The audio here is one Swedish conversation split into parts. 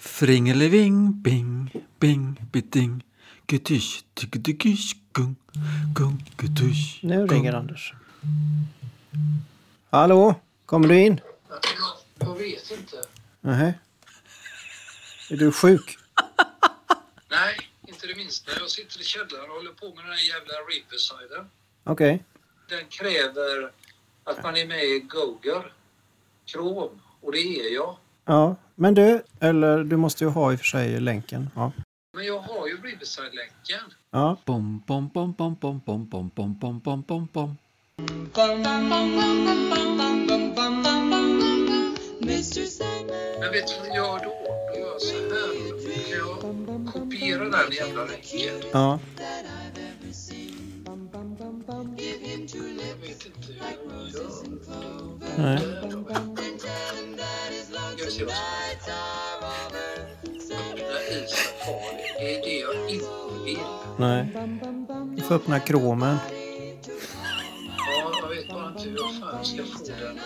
Fringeleving, bing, bing, biting. Gutysch, tycktykysch, gung, gung, gutysch. Nu ringer Anders. Hallå? Kommer du in? Jag vet inte. Nej. Är du sjuk? Nej, inte det minsta. Jag sitter i källaren och håller på med den här jävla Reaper-siden. Okej. Den kräver att man är med i Google Chrome och det är jag. Ja. Men du, eller du måste ju ha i och för sig länken. Ja. Men jag har ju Riverside-länken. Ja. Bom, bom, bom, bom, bom, bom, bom, bom, bom, bom, bom, bom. Men vet du vad jag gör då? Då gör jag så här. Kan jag kopiera den jävla länken. Ja. Jag vet inte hur jag gör. Nej. Det är det jag inte vill. Nej. Du får öppna kromen. Ja, jag vet bara inte hur jag fan ska få den.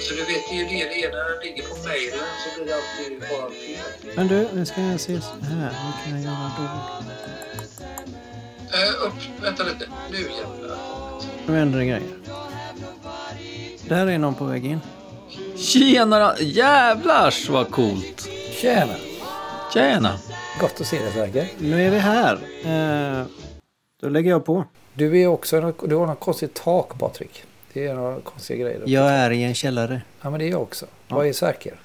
Så du vet, det är ju det det är när den ligger på mejlen så blir det alltid bara fel. Men du, nu ska jag se så här. Vad kan jag göra då? Äh, upp, vänta lite. Nu jävlar. Nu händer det grejer. Där är någon på väg in. Tjena! Jävlars vad coolt! Tjena! Tjena! Gott att se dig Sverker. Nu är vi här. Eh, då lägger jag på. Du är också, du har något konstigt tak Patrik. Det är några konstiga grejer. Jag är i en källare. Ja men det är jag också. Vad är Sverker?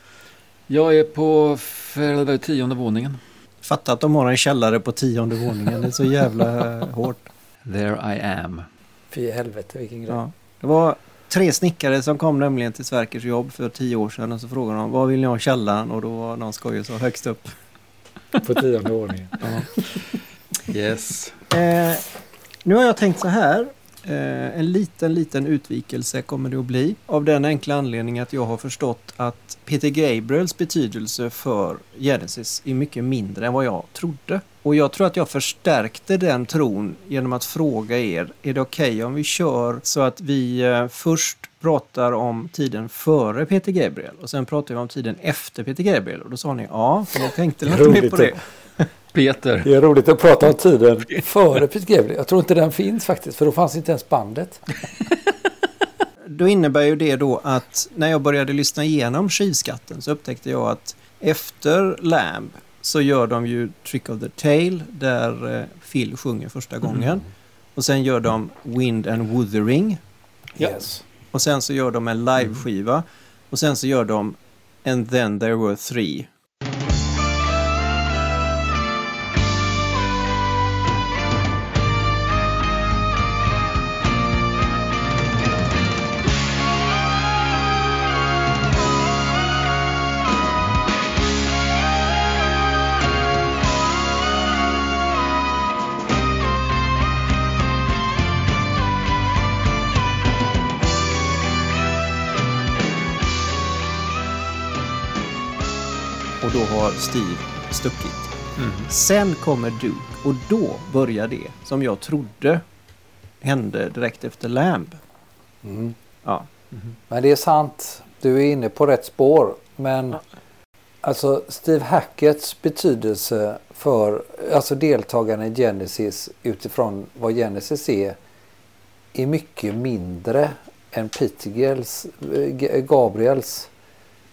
Jag är på för, tionde våningen. Fatta att de har en källare på tionde våningen. Det är så jävla eh, hårt. There I am. Fy helvete vilken grej. Ja. Det var tre snickare som kom nämligen till Sverkers jobb för tio år sedan och så frågade de vad vill ni ha i källaren och då var någon skojig så högst upp. På tionde ordningen. Yes. Eh, nu har jag tänkt så här. Eh, en liten, liten utvikelse kommer det att bli. Av den enkla anledningen att jag har förstått att Peter Gabriels betydelse för Genesis är mycket mindre än vad jag trodde. Och jag tror att jag förstärkte den tron genom att fråga er, är det okej om vi kör så att vi eh, först pratar om tiden före Peter Gabriel och sen pratar vi om tiden efter Peter Gabriel? Och då sa ni ja, för jag tänkte lite mer på det. Peter. Det är roligt att prata om tiden före Pete Gabriel. Jag tror inte den finns faktiskt för då fanns inte ens bandet. Då innebär ju det då att när jag började lyssna igenom skivskatten så upptäckte jag att efter Lamb så gör de ju Trick of the Tail där eh, Phil sjunger första gången. Och sen gör de Wind and Wuthering. Yes. Och sen så gör de en liveskiva. Och sen så gör de And then there were three. Steve stuckit. Sen kommer Duke och då börjar det som jag trodde hände direkt efter Lamb. Mm. Ja, Men det är sant. Du är inne på rätt spår. Men alltså Steve Hacketts betydelse för alltså deltagarna i Genesis utifrån vad Genesis är är mycket mindre än Peter Gels, G- Gabriels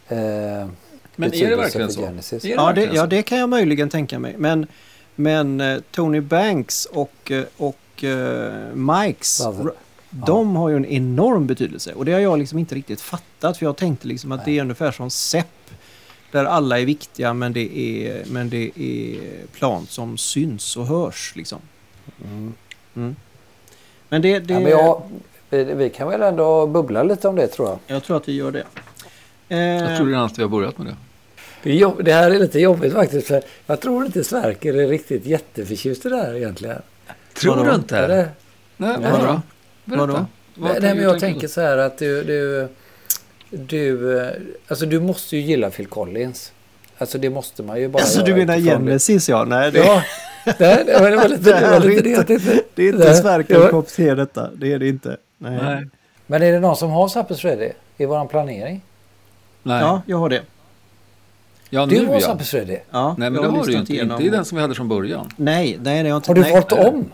eh, Men är det verkligen så? Genesis. Ja, det, verkligen ja det kan jag möjligen tänka mig. Men, men eh, Tony Banks och, eh, och eh, Mikes, Brother. de har ju en enorm betydelse. Och det har jag liksom inte riktigt fattat. För jag tänkte liksom att det är ungefär som Sepp. Där alla är viktiga men det är, men det är plan som syns och hörs. Liksom. Mm. Mm. Men det... det Ja, men jag, vi, vi kan väl ändå bubbla lite om det tror jag. Jag tror att vi gör det. Jag Eh, tror redan att vi har börjat med det. Det, är jobb, det här är lite jobbigt faktiskt. För jag tror inte Sverker är riktigt jätteförtjust i det här egentligen. Tror Vadå? du inte? Eller? Nej, Nej. vadå? Berätta. Vadå? Vad Nej, men jag tänker så här att du, du, du, alltså du måste ju gilla Phil Collins. Alltså det måste man ju bara alltså du menar det. Genesis ja? Nej, det, Ja, men det var lite det. Var lite det. jag tänkte. det är inte Sverker det kopp detta. Det är det inte. Nej. Nej. Men är det någon som har Zappes Ready i våran planering? Nej. Ja, jag har det. Ja, Du nu var ja. Freddy. Ja, Nej, men det har du ju inte. igenom- Inte i den som vi hade från början. Nej, nej, det har inte. Har du nej. valt om?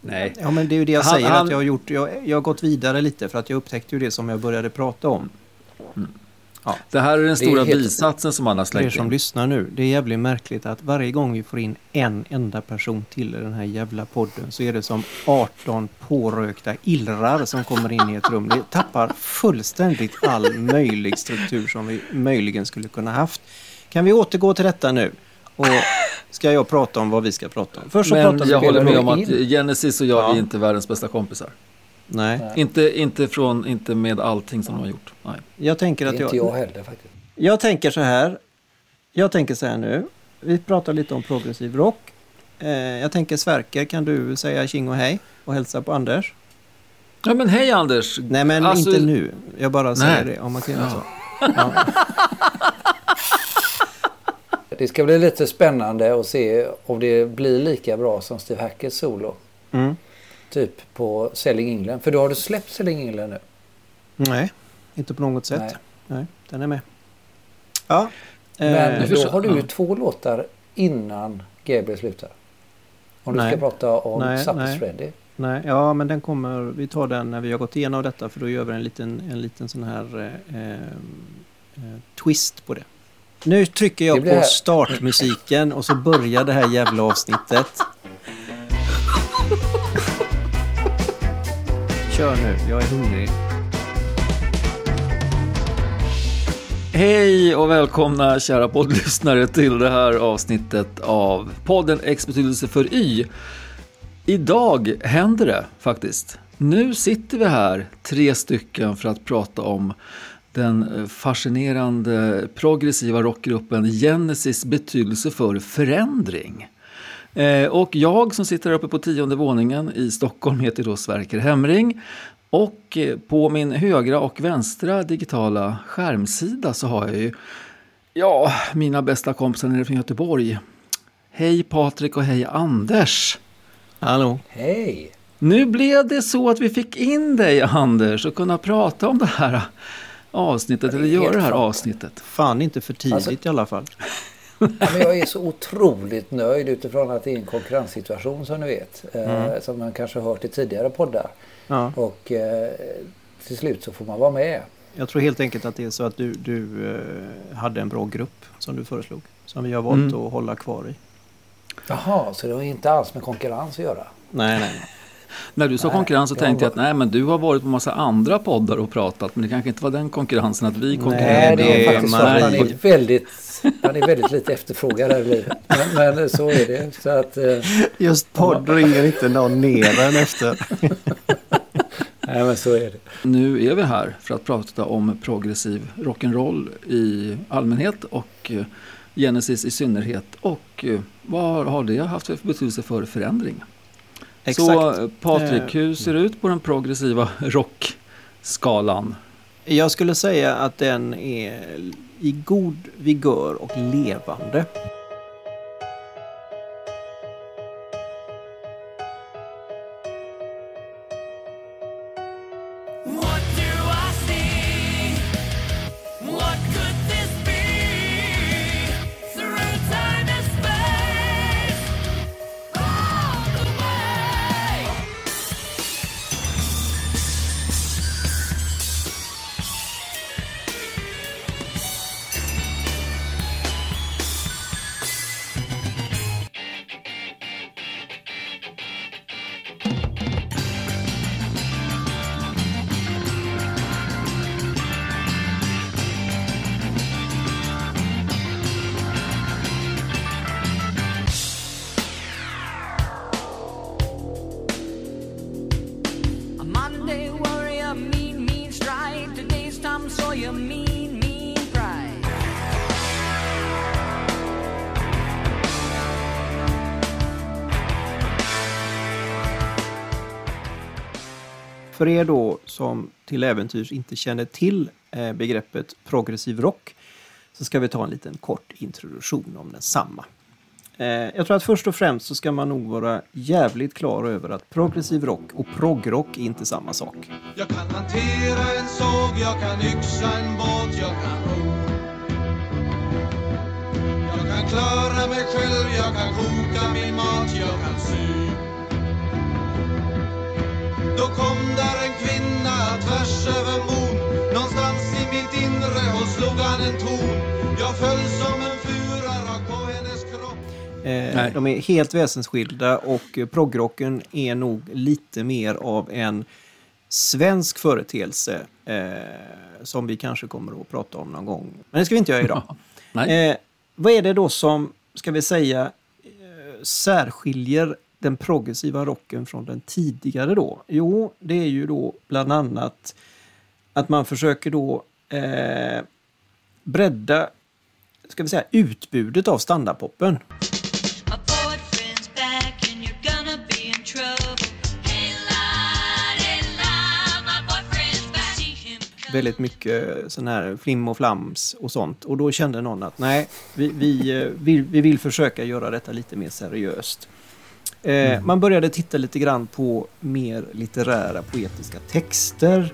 Nej. Ja, men det är ju det jag Han- säger han- att jag har gjort. Jag, jag har gått vidare lite för att jag upptäckte ju det som jag började prata om. Det här är den stora helt- bisatsen som han har er släckt som in. lyssnar nu. Det är jävligt märkligt att varje gång vi får in en enda person till i den här jävla podden så är det som 18 pårökta illrar som kommer in i ett rum. Det tappar fullständigt all möjlig struktur som vi möjligen skulle kunna haft. Kan vi återgå till detta nu? Och ska jag prata om vad vi ska prata om? Först så Men pratar vi jag håller med om att? Genesis och jag Ja. är inte världens bästa kompisar. Nej, Nej. Inte, inte, från, inte med allting som de har gjort. Nej. jag tänker Det är att inte jag... jag heller faktiskt. Jag tänker så här. Jag tänker så här nu. Vi pratar lite om progressiv rock. Eh, jag tänker Sverker, kan du säga tjing och hej och hälsa på Anders? Ja men hej Anders! Nej men Alltså- inte nu. Jag bara säger Nej. det om man kan Ja. så. Ja. Det ska bli lite spännande att se om det blir lika bra som Steve Hackers solo. Mm. Typ på Selling England. För då har du släppt Selling England nu. Nej, inte på något sätt. Nej. Nej, den är med. Ja. Men eh, då har du ju ja. två låtar innan Gabriel slutar. Om du Nej. ska prata om Nej, Sappers nej. Freddy. nej, ja, men den kommer, vi tar den när vi har gått igenom detta för då gör vi en liten, en liten sån här eh, eh, twist på det. Nu trycker Det jag blir på startmusiken och så börjar det här jävla avsnittet. Kör nu, jag är hungrig. Hej och välkomna kära poddlyssnare till det här avsnittet av podden X betydelse för Y. Idag händer det faktiskt. Nu sitter vi här, tre stycken, för att prata om den fascinerande progressiva rockgruppen Genesis betydelse för förändring. Eh, Och jag som sitter uppe på tionde våningen i Stockholm heter då Sverker Hemring. Och eh, på min högra och vänstra digitala skärmsida så har jag ju ja, mina bästa kompisar nere från Göteborg. Hej Patrik och hej Anders! Hallå? Hej! Nu blev det så att vi fick in dig Anders och kunna prata om det här avsnittet, eller göra det här avsnittet. Fan inte för tidigt Alltså- i alla fall. Ja, men jag är så otroligt nöjd utifrån att det är en konkurrenssituation som ni vet. Eh, som man kanske har hört i tidigare poddar. Ja. Och eh, till slut så får man vara med. Jag tror helt enkelt att det är så att du, du eh, hade en bra grupp som du föreslog. Som vi har valt Mm. att hålla kvar i. Jaha, så det har inte alls med konkurrens att göra? Nej, nej. När du sa Nej, konkurrens så jag tänkte jag var- att nej men du har varit på massa andra poddar och pratat men det kanske inte var den konkurrensen att vi konkurrerade. Nej, det är faktiskt så att man är väldigt, man är väldigt lite efterfrågad här i livet. Men, men så är det. Så att, eh, Just podd ringer inte någon ner än efter. nej, men så är det. Nu är vi här för att prata om progressiv rock'n'roll i allmänhet och eh, Genesis i synnerhet. Och eh, vad har det haft för betydelse för förändring? Exakt. Så Patrik, Eh, hur ser det ut på den progressiva rockskalan? Jag skulle säga att den är i god vigör och levande. Till äventyrs inte känner till eh, begreppet progressiv rock så ska vi ta en liten kort introduktion om densamma. Eh, jag tror att först och främst så ska man nog vara jävligt klar över att progressiv rock och progrock är inte samma sak. Jag kan hantera en såg, jag kan yxa en båt, jag kan ro. Jag kan klara mig själv, jag kan koka min mat, jag kan sy. Då kom där en kvinna tvärs över mon Någonstans i mitt inre och slog han en ton Jag föll som en fura rakt på hennes kropp Eh, de är helt väsensskilda och proggrocken är nog lite mer av en svensk företeelse eh, som vi kanske kommer att prata om någon gång. Men det ska vi inte göra idag. Nej. Eh, vad är det då som, ska vi säga, eh, särskiljer den progressiva rocken från den tidigare då? Jo, det är ju då bland annat att man försöker då eh, bredda, ska vi säga, utbudet av standardpoppen. Väldigt mycket sån här flim och flams och sånt. Och då kände någon att nej, vi, vi, eh, vi, vi vill försöka göra detta lite mer seriöst. Eh, Man började titta lite grann på mer litterära poetiska texter.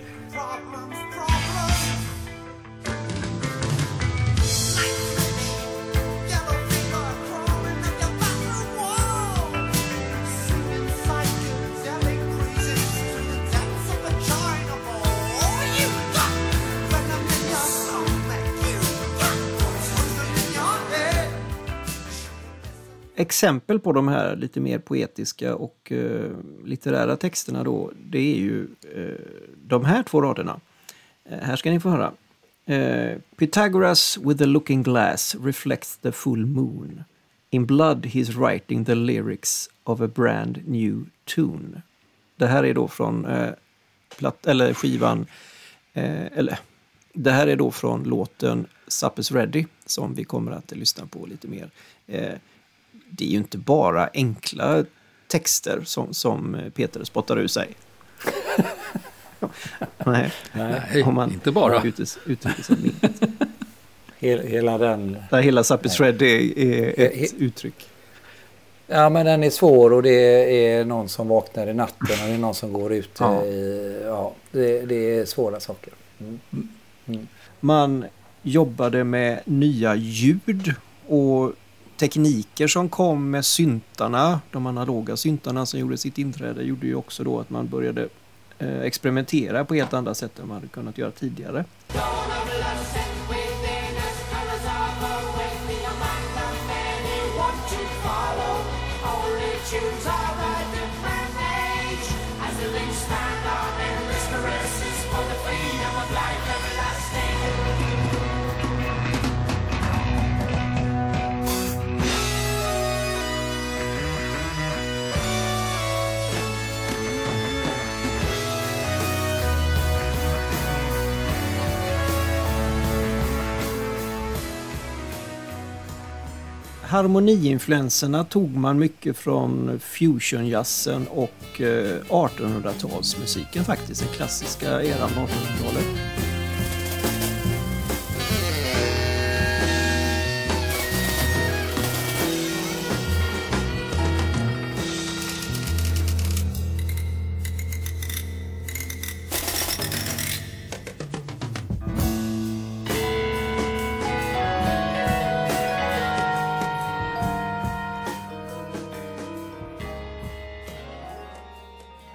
Exempel på de här lite mer poetiska och eh, litterära texterna då, det är ju eh, de här två raderna. Eh, här ska ni få höra. Eh, Pythagoras with the looking glass reflects the full moon. In blood he's writing the lyrics of a brand new tune. Det här är då från eh, platt, eller skivan, eh, eller det här är då från låten Suppers Ready som vi kommer att lyssna på lite mer. Eh, Eh, det är ju inte bara enkla texter som, som Peter spottar ur sig. Nej, Nej, om man inte bara. uttrycker sig milt. Hela, den... Där hela Suppers Ready är, är Eh, ett uttryck. Ja men den är svår och det är någon som vaknar i natten och det är någon som går ut Ja. i... Ja, det, det är svåra saker. Mm. Man jobbade med nya ljud och tekniker som kom med syntarna, de analoga syntarna som gjorde sitt inträde, gjorde ju också då att man började eh, experimentera på helt andra sätt än man hade kunnat göra tidigare. Harmoniinfluenserna tog man mycket från fusionjazzen och eh, 1800-talsmusiken faktiskt, den klassiska eran av 1800-talet.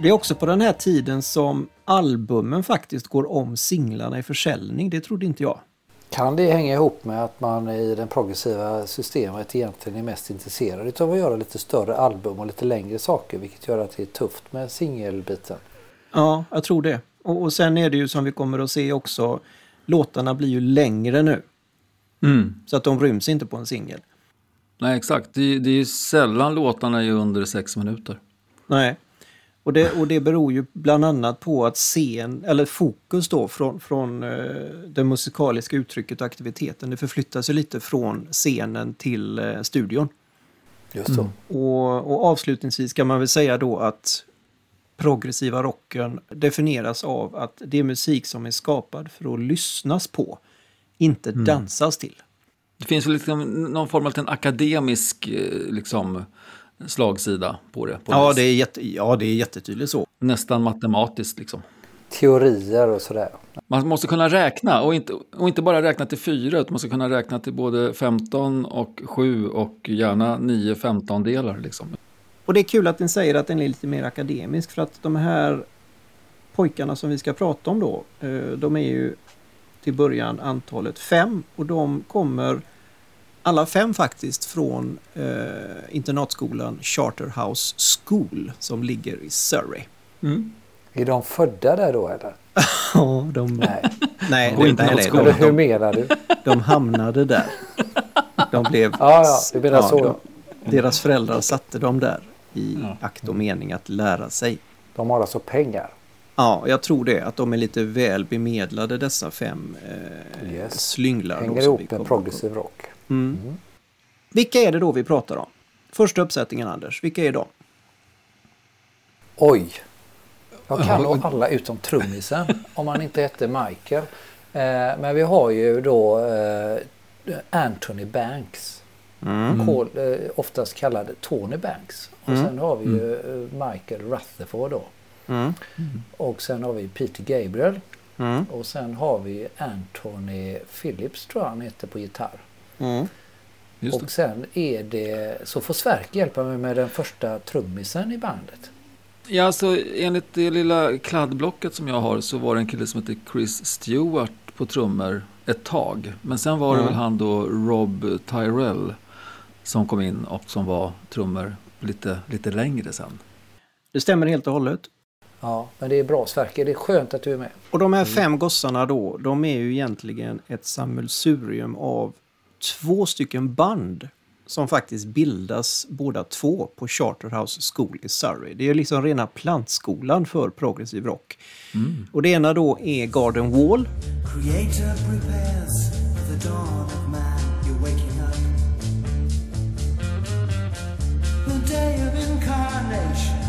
Det är också på den här tiden som albumen faktiskt går om singlarna i försäljning. Det trodde inte jag. Kan det hänga ihop med att man i det progressiva systemet egentligen är mest intresserad av att göra lite större album och lite längre saker vilket gör att det är tufft med singelbiten? Ja, jag tror det. Och, och sen är det ju som vi kommer att se också, låtarna blir ju längre nu. Mm. Så att de ryms inte på en singel. Nej, exakt. Det, det är ju sällan låtarna är under sex minuter. Nej. Och det, och det beror ju bland annat på att scen, eller fokus då från, från eh, det musikaliska uttrycket och aktiviteten, det förflyttas ju lite från scenen till eh, studion. Just så. Och, och avslutningsvis kan man väl säga då att progressiva rocken definieras av att det är musik som är skapad för att lyssnas på, inte dansas till. Det finns väl liksom någon form av en akademisk eh, liksom, slagsida på det. På Ja det, är jätte, ja, det är jättetydligt så. Nästan matematiskt liksom. teorier och sådär. Man måste kunna räkna och inte, och inte bara räkna till fyra, utan man ska kunna räkna till både 15 och 7 och gärna 9 15 delar liksom. Och det är kul att ni säger att den är lite mer akademisk för att de här pojkarna som vi ska prata om då, eh, de är ju till början antalet fem och de kommer alla fem faktiskt från eh, internatskolan Charterhouse School som ligger i Surrey. Är de födda där då eller? Ja, de... Nej. Nej, det- internatskolan. nej, Eller hur de, menar du? de hamnade där. De blev... Ja, ja, du menar så. de- deras föräldrar satte dem där i Ja. akt och mening att lära sig. De har alltså pengar. Ja, jag tror det. Att de är lite väl bemedlade dessa fem eh, Yes. slynglar. Hänger ihop med kommer progressive rock. På. Mm. Vilka är det då vi pratar om? Första uppsättningen Anders, vilka är de? Oj! Jag kan nog alla utom trummisen om han inte hette Michael. Eh, men vi har ju då eh, Anthony Banks. Call, eh, oftast kallad Tony Banks. Och Mm. sen har vi ju eh, Michael Rutherford då. Mm. Och sen har vi Peter Gabriel. Mm. Och sen har vi Anthony Phillips tror jag han heter på gitarr. Mm. Och sen är det, så får Sverker hjälpa mig med den första trummisen i bandet. Ja, alltså enligt det lilla kladdblocket som jag har så var det en kille som heter Chris Stewart på trummor ett tag. Men sen var det Mm. väl han då Rob Tyrell som kom in och som var trummor lite, lite längre sen. Det stämmer helt och hållet. Ja, men det är bra Sverker, det är skönt att du är med. Och de här fem gossarna då, de är ju egentligen ett sammelsurium av två stycken band som faktiskt bildas båda två på Charterhouse School i Surrey. Det är liksom rena plantskolan för progressiv rock. Och det ena då är Garden Wall. Creator prepares for the dawn of man. You're waking up. The day of incarnation.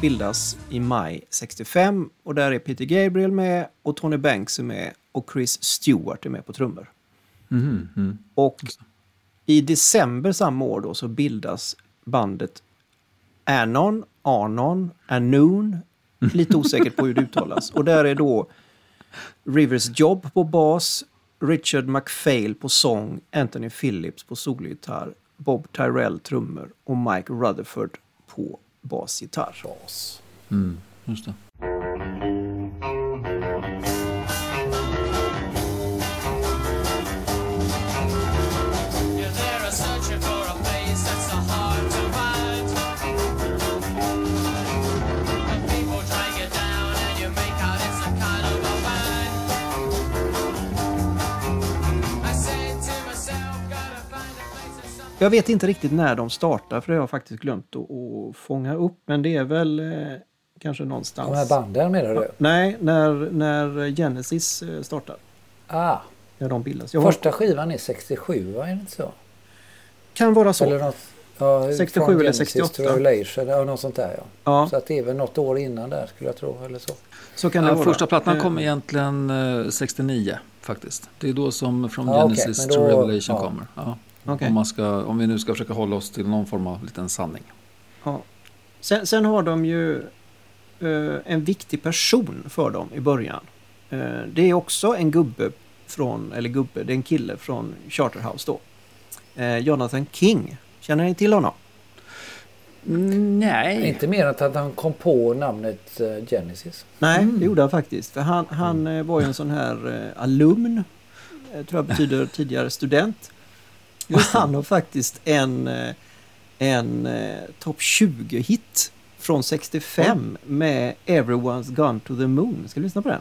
Bildas i maj 65 och där är Peter Gabriel med och Tony Banks är med och Chris Stewart är med på trummor. Mhm, mm. Och i december samma år då så bildas bandet Anon, Anon, Anoon, lite osäkert på hur det uttalas. Och där är då Rivers Job på bas, Richard McPhail på sång, Anthony Phillips på solgitarr, Bob Tyrell trummor och Mike Rutherford på basgitarr. Bas. Mm, just det. Jag vet inte riktigt när de startar för det har jag faktiskt glömt att, att fånga upp. Men det är väl eh, kanske någonstans. De här banden menar du? Nej, när, när Genesis eh, startar. Ah, När de bildas. Jag har, första skivan är 67, va? Är det inte så? kan vara så. Eller något, ja, 67 från eller Genesis 68. to Revelation, ja, något sånt där ja. Ja, Så att det är väl något år innan där skulle jag tro, eller så. så kan det Ja, vara. första plattan Eh, kom egentligen eh, 69 faktiskt. Det är då som From Ja, okej, Genesis men to då- Revelation ja. kommer. Ja. Okej. Om, man ska, om vi nu ska försöka hålla oss till någon form av liten sanning. Ja. Sen, sen har de ju eh, en viktig person för dem i början. Eh, det är också en gubbe från, eller gubbe, det är en kille från Charterhouse då. Eh, Jonathan King. Känner ni till honom? Nej. Inte mer än att han kom på namnet eh, Genesis. Nej, det gjorde han faktiskt. För han, han eh, var ju en sån här eh, alumn. tror jag betyder tidigare student. Och han har faktiskt en, eh, en eh, topp 20-hit från 65 med Everyone's Gone to the Moon. Ska vi lyssna på den?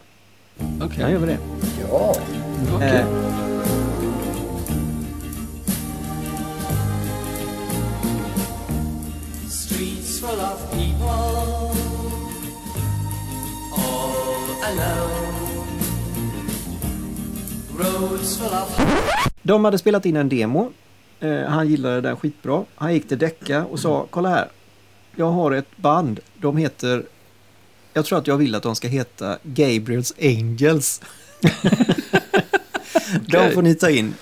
Okej. Ja, gör vi det. Ja, Okej. Eh, Streets full of people, all alone. Roads full of de hade spelat in en demo. Eh, han gillade den skitbra. Han gick till Decca och sa, kolla här. Jag har ett band. De heter... Jag tror att jag vill att de ska heta Gabriels Angels. De får ni ta in.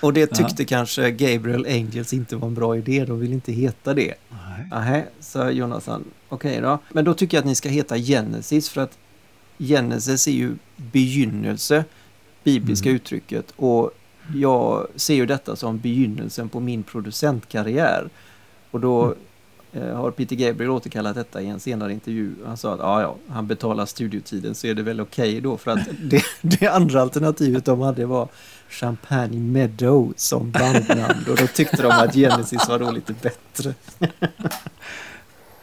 Och det tyckte kanske Gabriel Angels inte var en bra idé. De vill inte heta det. Nej. Sa Jonathan. Okej då. Men då tycker jag att ni ska heta Genesis för att Genesis är ju begynnelse, bibliska uttrycket. Och jag ser ju detta som begynnelsen på min producentkarriär. Och då eh, har Peter Gabriel återkallat detta i en senare intervju. Han sa att ja, ja, han betalar studiotiden så är det väl okej då för att det, det andra alternativet de hade var Champagne Meadow som bandnamn och då tyckte de att Genesis var då lite bättre.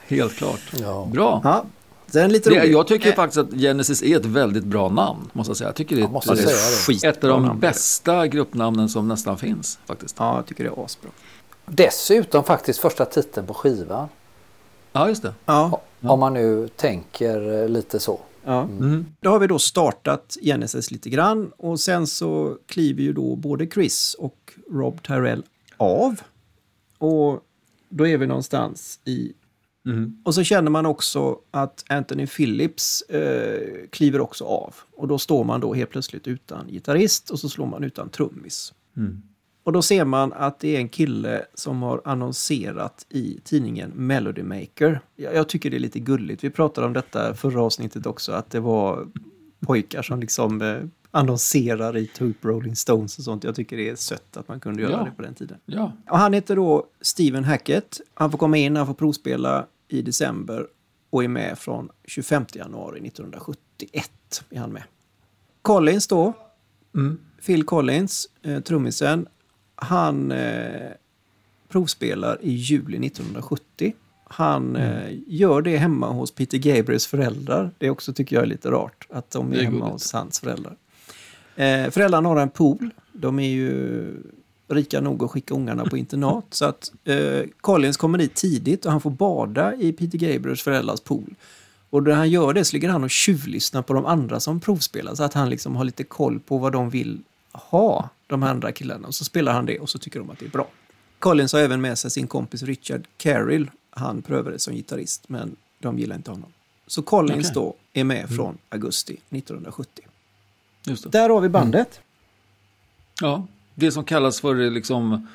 Helt klart. Ja. Bra. Ja, sen lite Det, jag tycker Eh, faktiskt att Genesis är ett väldigt bra namn, måste jag säga. Jag tycker det är Jag måste ett, säga det. skit- ett av de bästa gruppnamnen som nästan finns, faktiskt. Ja, jag tycker det är asbra. Dessutom faktiskt första titeln på skivan. Ja, just det. Ja, Om man nu tänker eh, lite så. ja. Då har vi då startat Genesis lite grann och sen så kliver ju då både Chris och Rob Tyrell av. Och då är vi någonstans i... Och så känner man också att Anthony Phillips eh, kliver också av. Och då står man då helt plötsligt utan gitarrist och så slår man utan trummis. Och då ser man att det är en kille som har annonserat i tidningen Melody Maker. Jag, jag tycker det är lite gulligt. Vi pratade om detta förra avsnittet också, att det var pojkar som liksom eh, annonserar i typ Rolling Stones och sånt. Jag tycker det är sött att man kunde göra Ja. det på den tiden. Ja. Och han heter då Steven Hackett. Han får komma in, han får provspela i december och är med från 25 januari 1971. Är han med. Collins då, Phil Collins, eh, trummisen, han eh, provspelar i juli 1970. Han eh, gör det hemma hos Peter Gabriels föräldrar. Det också tycker jag är lite rart att de är, är hemma gulligt. hos hans föräldrar. Eh, föräldrarna har en pool. De är ju rika nog att skicka ungarna på internat. Så att eh, Collins kommer dit tidigt och han får bada i Peter Gabriels föräldrars pool. Och när han gör det så ligger han och tjuvlyssnar på de andra som provspelar så att han liksom har lite koll på vad de vill ha, de andra killarna. Och så spelar han det och så tycker de att det är bra. Collins har även med sig sin kompis Richard Carrill. Han prövade som gitarrist men de gillar inte honom. Så Collins Okej. då är med från augusti 1970. Just det. Där har vi bandet. Ja, det som kallas för liksom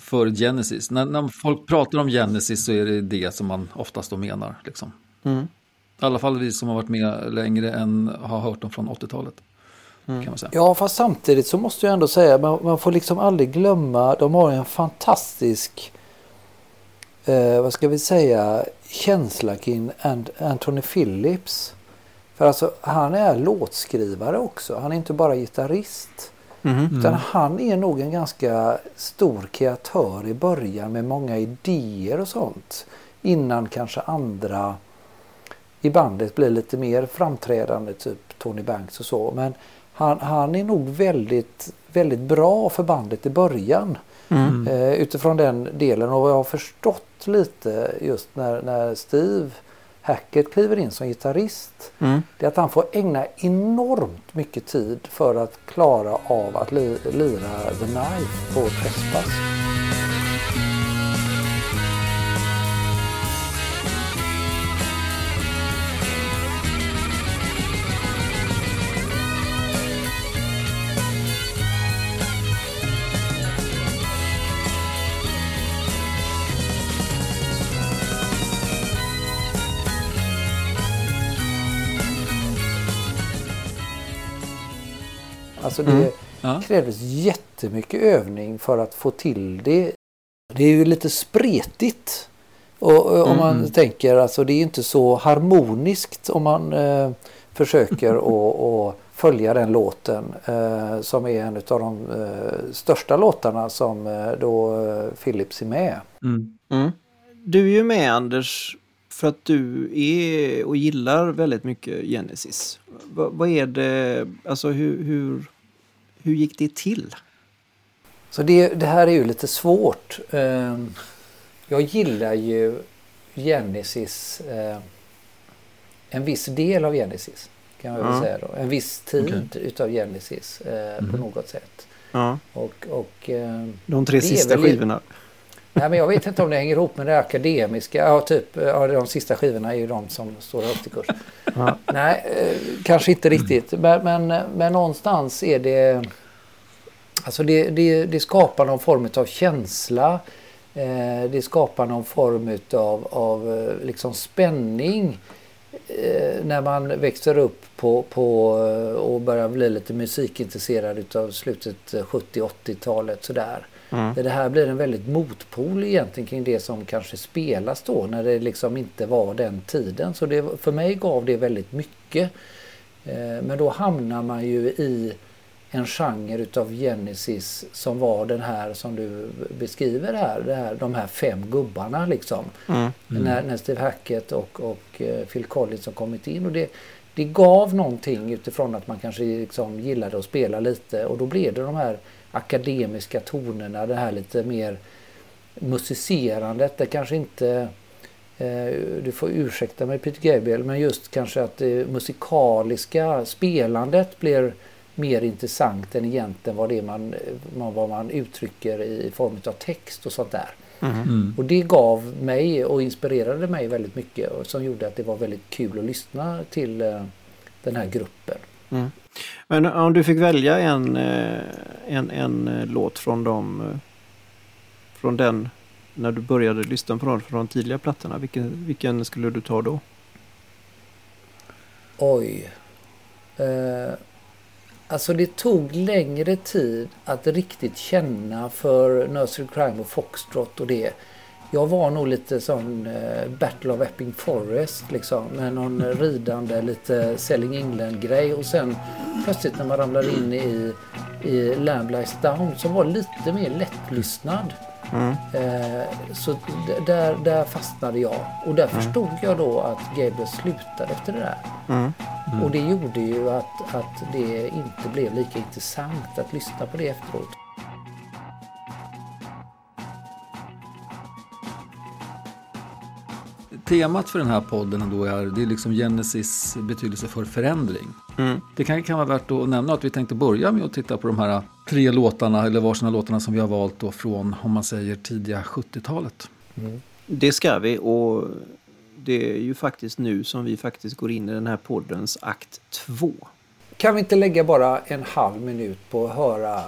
för Genesis. När, när folk pratar om Genesis så är det det som man oftast då menar. Liksom. Mm. I alla fall vi som har varit med längre än har hört dem från 80-talet. Kan man säga. Ja, fast samtidigt så måste jag ändå säga, man, man får liksom aldrig glömma, de har en fantastisk, eh, vad ska vi säga, känsla kring Ant- Anthony Phillips. För alltså, han är låtskrivare också, han är inte bara gitarrist. Mhm. Utan han är nog en ganska stor kreatör i början med många idéer och sånt. Innan kanske andra i bandet blir lite mer framträdande, typ Tony Banks och så. Men han, han är nog väldigt, väldigt bra för bandet i början. Mm. Eh, utifrån den delen och vad jag har förstått lite just när, när Steve Hackett kliver in som gitarrist. Mm. Det är att han får ägna enormt mycket tid för att klara av att li, lira The Knife på Trespass. Alltså det Ja. krävdes jättemycket övning för att få till det. Det är ju lite spretigt. Och, och om man tänker, alltså det är inte så harmoniskt om man eh, försöker att följa den låten eh, som är en av de eh, största låtarna som eh, då eh, Philips är med. Mm. Mm. Du är ju med Anders för att du är och gillar väldigt mycket Genesis. Va, vad är det, alltså hur, hur, hur gick det till? Så det, det här är ju lite svårt. Eh, Jag gillar ju Genesis, eh, en viss del av Genesis kan man väl Ja. säga då. En viss tid utav Genesis eh, på något sätt. Ja, Och, och eh, de tre sista väl- skivorna. Nej, men jag vet inte om det hänger ihop med det akademiska. Ja, typ, ja, de sista skivorna är ju de som står högt i kurs. Ja. Nej, eh, kanske inte riktigt. Men, men, men någonstans är det... Alltså det, det, det skapar någon form av känsla. Eh, det skapar någon form av, av eh, liksom spänning när man växer upp på, på och börjar bli lite musikintresserad utav slutet eh, 70-80-talet sådär. Mm. Det här blir en väldigt motpol egentligen kring det som kanske spelas då när det liksom inte var den tiden. Så det, för mig gav det väldigt mycket. Eh, Men då hamnar man ju i en genre utav Genesis som var den här som du beskriver här, det här de här fem gubbarna liksom. Mm. När, när Steve Hackett och, och eh, Phil Collins har kommit in. Och det, det gav någonting utifrån att man kanske liksom gillade att spela lite och då blev det de här akademiska tonerna, det här lite mer musicerandet. Det kanske inte, eh, du får ursäkta mig Peter Gabriel, men just kanske att det musikaliska spelandet blir mer intressant än egentligen vad det är man, vad man uttrycker i form av text och sånt där. Mm. Och det gav mig och inspirerade mig väldigt mycket och som gjorde att det var väldigt kul att lyssna till eh, den här gruppen. Mm. Men om du fick välja en, eh, en, en eh, låt från dem, eh, från den, när du började lyssna på dem från de tidiga plattorna, vilken, vilken skulle du ta då? Oj. Eh, alltså det tog längre tid att riktigt känna för Nursery Crime och Foxtrot och det. Jag var nog lite sån eh, Battle of Epping Forest liksom med någon ridande lite Selling England grej och sen plötsligt när man ramlade in i, i Lamb Lies Down som var lite mer lättlyssnad. Mm. Eh, så där, där fastnade jag och där förstod jag då att Gabriel slutade efter det där. Mm. Och det gjorde ju att, att det inte blev lika intressant att lyssna på det efteråt. Temat för den här podden då är, det är liksom Genesis betydelse för förändring. Mm. Det kan, kan vara värt att nämna att vi tänkte börja med att titta på de här tre låtarna, eller varsina låtarna som vi har valt då från, om man säger, tidiga 70-talet. Det ska vi och det är ju faktiskt nu som vi faktiskt går in i den här poddens akt två. Kan vi inte lägga bara en halv minut på att höra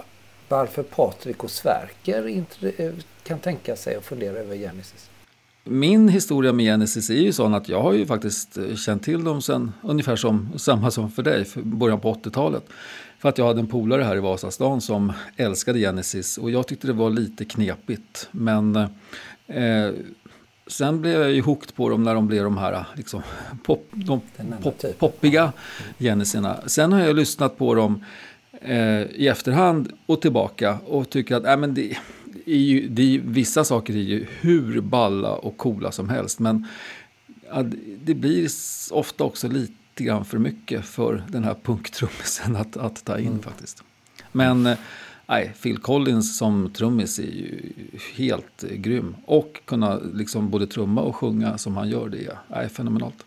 varför Patrik och Sverker inte eh, kan tänka sig att fundera över Genesis? Min historia med Genesis är ju sån att jag har ju faktiskt eh, känt till dem sen ungefär som samma som för dig, för början på 80-talet. För att jag hade en polare här i Vasastan som älskade Genesis och jag tyckte det var lite knepigt. Men eh, sen blev jag ju hooked på dem när de blev de här liksom, pop, de pop, typen. poppiga Genesisarna. Sen har jag lyssnat på dem eh, i efterhand och tillbaka och tycker att äh, men det, ju, det vissa saker är ju hur balla och coola som helst. Men ja, det- blir ofta också lite grann för mycket för den här punktrummisen att, att ta in faktiskt. Men eh, nej, Phil Collins som trummis är ju helt eh, grym. Och kunna liksom både trumma och sjunga som han gör, det är nej, fenomenalt.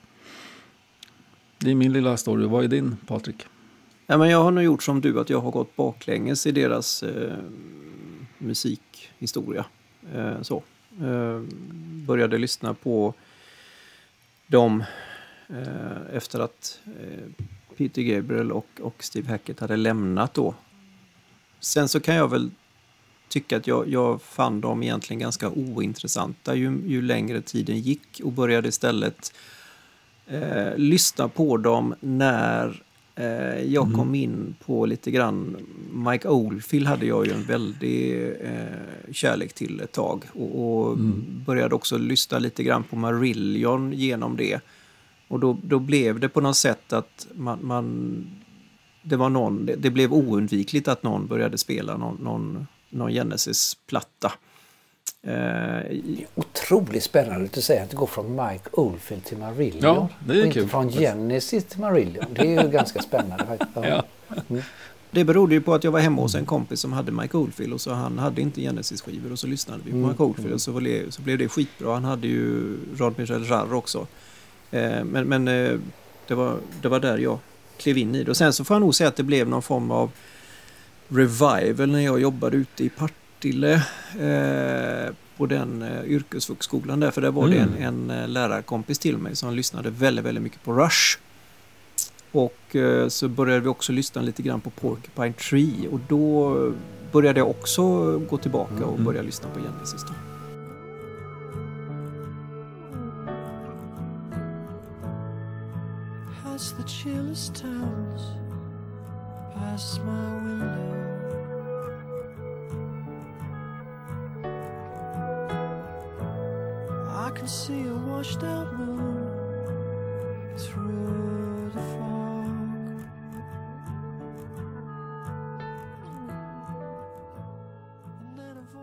Det är min lilla story. Vad är din, Patrik? Ja, men jag har nog gjort som du, att jag har gått baklänges i deras eh, musikhistoria. Eh, så. Eh, började lyssna på dem eh, efter att eh, Peter Gabriel och, och Steve Hackett hade lämnat då. Sen så kan jag väl tycka att jag, jag fann dem egentligen ganska ointressanta ju, ju längre tiden gick och började istället eh, lyssna på dem när jag kom in på lite grann Mike Oldfield hade jag ju en väldig eh, kärlek till ett tag och, och började också lyssna lite grann på Marillion genom det. Och då, då blev det på något sätt att man, man det var någon, det, det blev oundvikligt att någon började spela någon, någon, någon Genesis-platta. Eh, i- Otroligt spännande att säger att det går från Mike Oldfield till Marillion. Ja, det är och inte kul, från. Genesis till Marillion. Det är ju ganska spännande faktiskt. Ja. Ja. Det berodde ju på att jag var hemma hos en kompis som hade Mike Oldfield och så han hade inte Genesis-skivor och så lyssnade vi på Mm. Mike Oldfield och så, var det, så blev det skitbra. Han hade ju Rod Michel Jarre också. Eh, men men eh, det, var, det var där jag klev in i det. Och sen så får jag nog säga att det blev någon form av revival när jag jobbade ute i Partille eh, på den eh, yrkesvuxskolan där. För där var det en, en eh, lärarkompis till mig som lyssnade väldigt, väldigt mycket på Rush. Och så började vi också lyssna lite grann på Porcupine Tree och då började jag också gå tillbaka och börja lyssna på Genesis. Då. Past the chillest towns, past my window. I can see a washed out moon through the fog.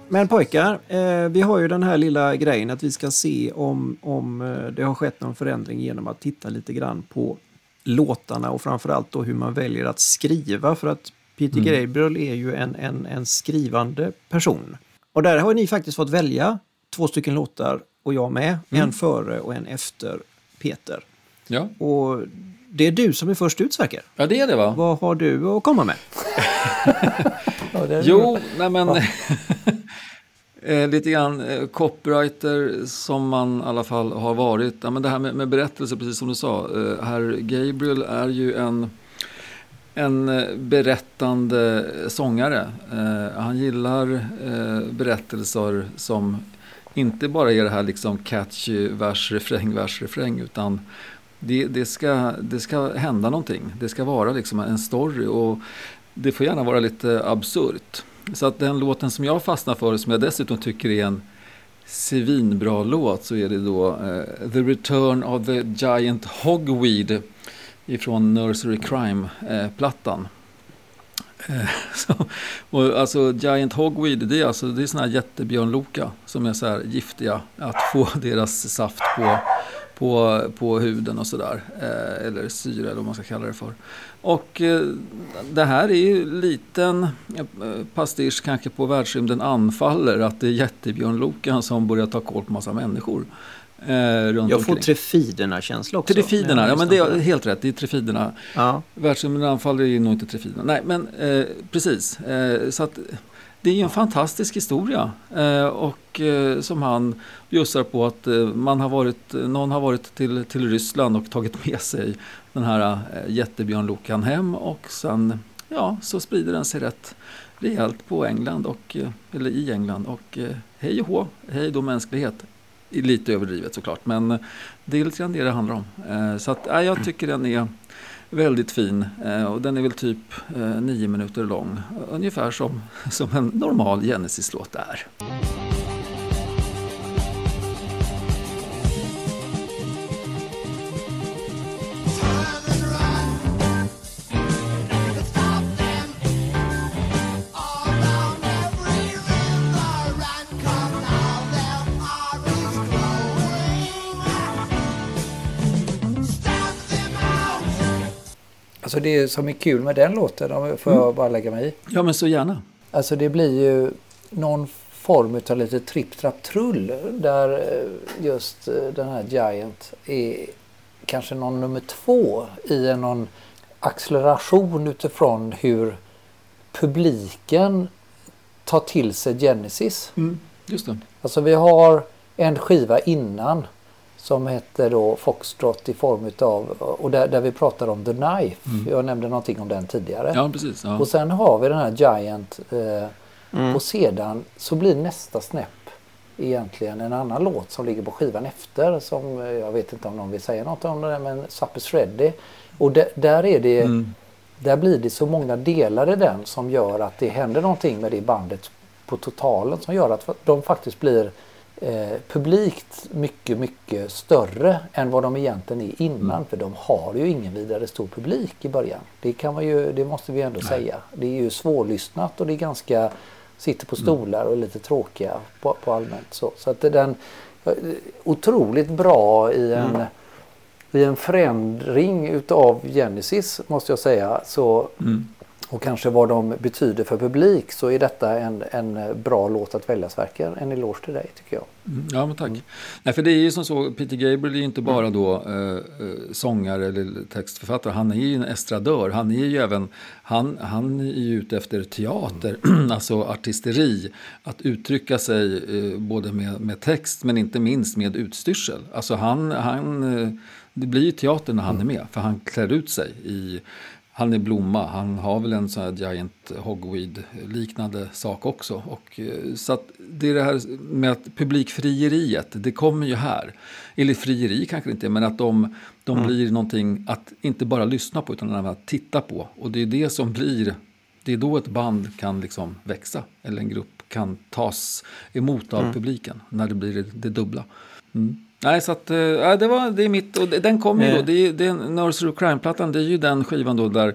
Men pojkar, eh, vi har ju den här lilla grejen att vi ska se om, om eh, det har skett någon förändring genom att titta lite grann på låtarna och framförallt då hur man väljer att skriva för att Peter Gabriel är ju en, en, en skrivande person. Och där har ni faktiskt fått välja två stycken låtar och jag med. En före och en efter Peter. Ja. Och det är du som är först ut Sverker. ja, det är det va? Vad har du att komma med? Ja, Jo, nej men... eh, lite grann eh, copywriter som man i alla fall har varit. Ja, men det här med, med berättelse, precis som du sa. Eh, herr Gabriel är ju en, en eh, berättande sångare. Eh, han gillar berättelser som inte bara är det här liksom catchy vers, refräng, vers, refräng. Utan det, det, ska, det ska hända någonting. Det ska vara liksom en story. och det får gärna vara lite absurt. Så att den låten som jag fastnar för, som jag dessutom tycker är en svinbra låt, så är det då eh, The Return of the Giant Hogweed ifrån Nursery Crime-plattan. Eh, så, och alltså Giant Hogweed, det är alltså det är såna här jättebjörnloka som är så här giftiga. Att få deras saft på, på, på huden och sådär. Eh, eller syre eller vad man ska kalla det för. Och eh, det här är ju liten eh, pastisch kanske på världsrymden anfaller. Att det är jättebjörnlokan som börjar ta koll på massa människor. Eh, runt Jag får omkring. Trefiderna-känsla också. Trefiderna, ja men det är helt rätt. Det är Trefiderna. Ja. Världsrymden anfaller är nog inte Trefiderna. Nej, men eh, precis. Eh, så att det är ju en fantastisk historia. Eh, och eh, som han bjussar på att eh, man har varit, någon har varit till, till Ryssland och tagit med sig den här jättebjörnlokan hem och sen ja, så sprider den sig rätt rejält på England och, eller i England och hej och hå, hej då mänsklighet. Lite överdrivet såklart, men det är lite grann det det handlar om. Eh, så att, ja, jag tycker den är väldigt fin eh, och den är väl typ eh, nio minuter lång. Ungefär som, som en normal Genesis-låt är. Alltså det som är kul med den låten, får jag bara lägga mig i. Ja, men så gärna. Alltså det blir ju någon form av lite tripp, trapp, trull där eh, just eh, den här Giant är kanske någon nummer två i en någon acceleration utifrån hur publiken tar till sig Genesis. Just det. Alltså vi har en skiva innan som heter då Foxtrot i form utav, och där, där vi pratar om The Knife. Jag nämnde någonting om den tidigare. Ja, precis. Ja. Och sen har vi den här Giant eh, och sedan så blir nästa snäpp egentligen en annan låt som ligger på skivan efter som eh, jag vet inte om någon vill säga något om det men Suppers Ready. Och där, där är det Mm. där blir det så många delar i den som gör att det händer någonting med det bandet på totalen som gör att de faktiskt blir eh, publikt mycket, mycket större än vad de egentligen är innan. För de har ju ingen vidare stor publik i början. Det, kan man ju, det måste vi ändå säga. Det är ju svårlyssnat och det är ganska sitter på stolar och är lite tråkiga på, på allmänt. Så, så att den eh, otroligt bra i en, i en förändring utav Genesis måste jag säga. Så, Mm och kanske vad de betyder för publik så är detta en, en bra låt att väljas verkligen. En eloge till dig tycker jag. Mm, Ja, men tack. Nej, för det är ju som så, Peter Gabriel är ju inte bara då eh, eh sångare eller textförfattare. Han är ju en estradör. Han är ju även, han, han är ju ute efter teater, alltså artisteri. Att uttrycka sig eh, både med, med text men inte minst med utstyrsel. Alltså han, han, eh, det blir ju teater när han är med, för han klär ut sig i han är blomma. Han har väl en sån här giant hogweed-liknande sak också. Och, eh, så att det är det här med att publikfrieriet, det kommer ju här. Eller frieri kanske inte men att de, de blir någonting att inte bara lyssna på utan även att titta på. Och det är det som blir, det är då ett band kan liksom växa. Eller en grupp kan tas emot av publiken, när det blir det, det dubbla. Mm. Nej, så att, eh, ja, det, var, det är mitt, och den kommer ju då, Eh. det är, det är Nursery Crime-plattan, det är ju den skivan då där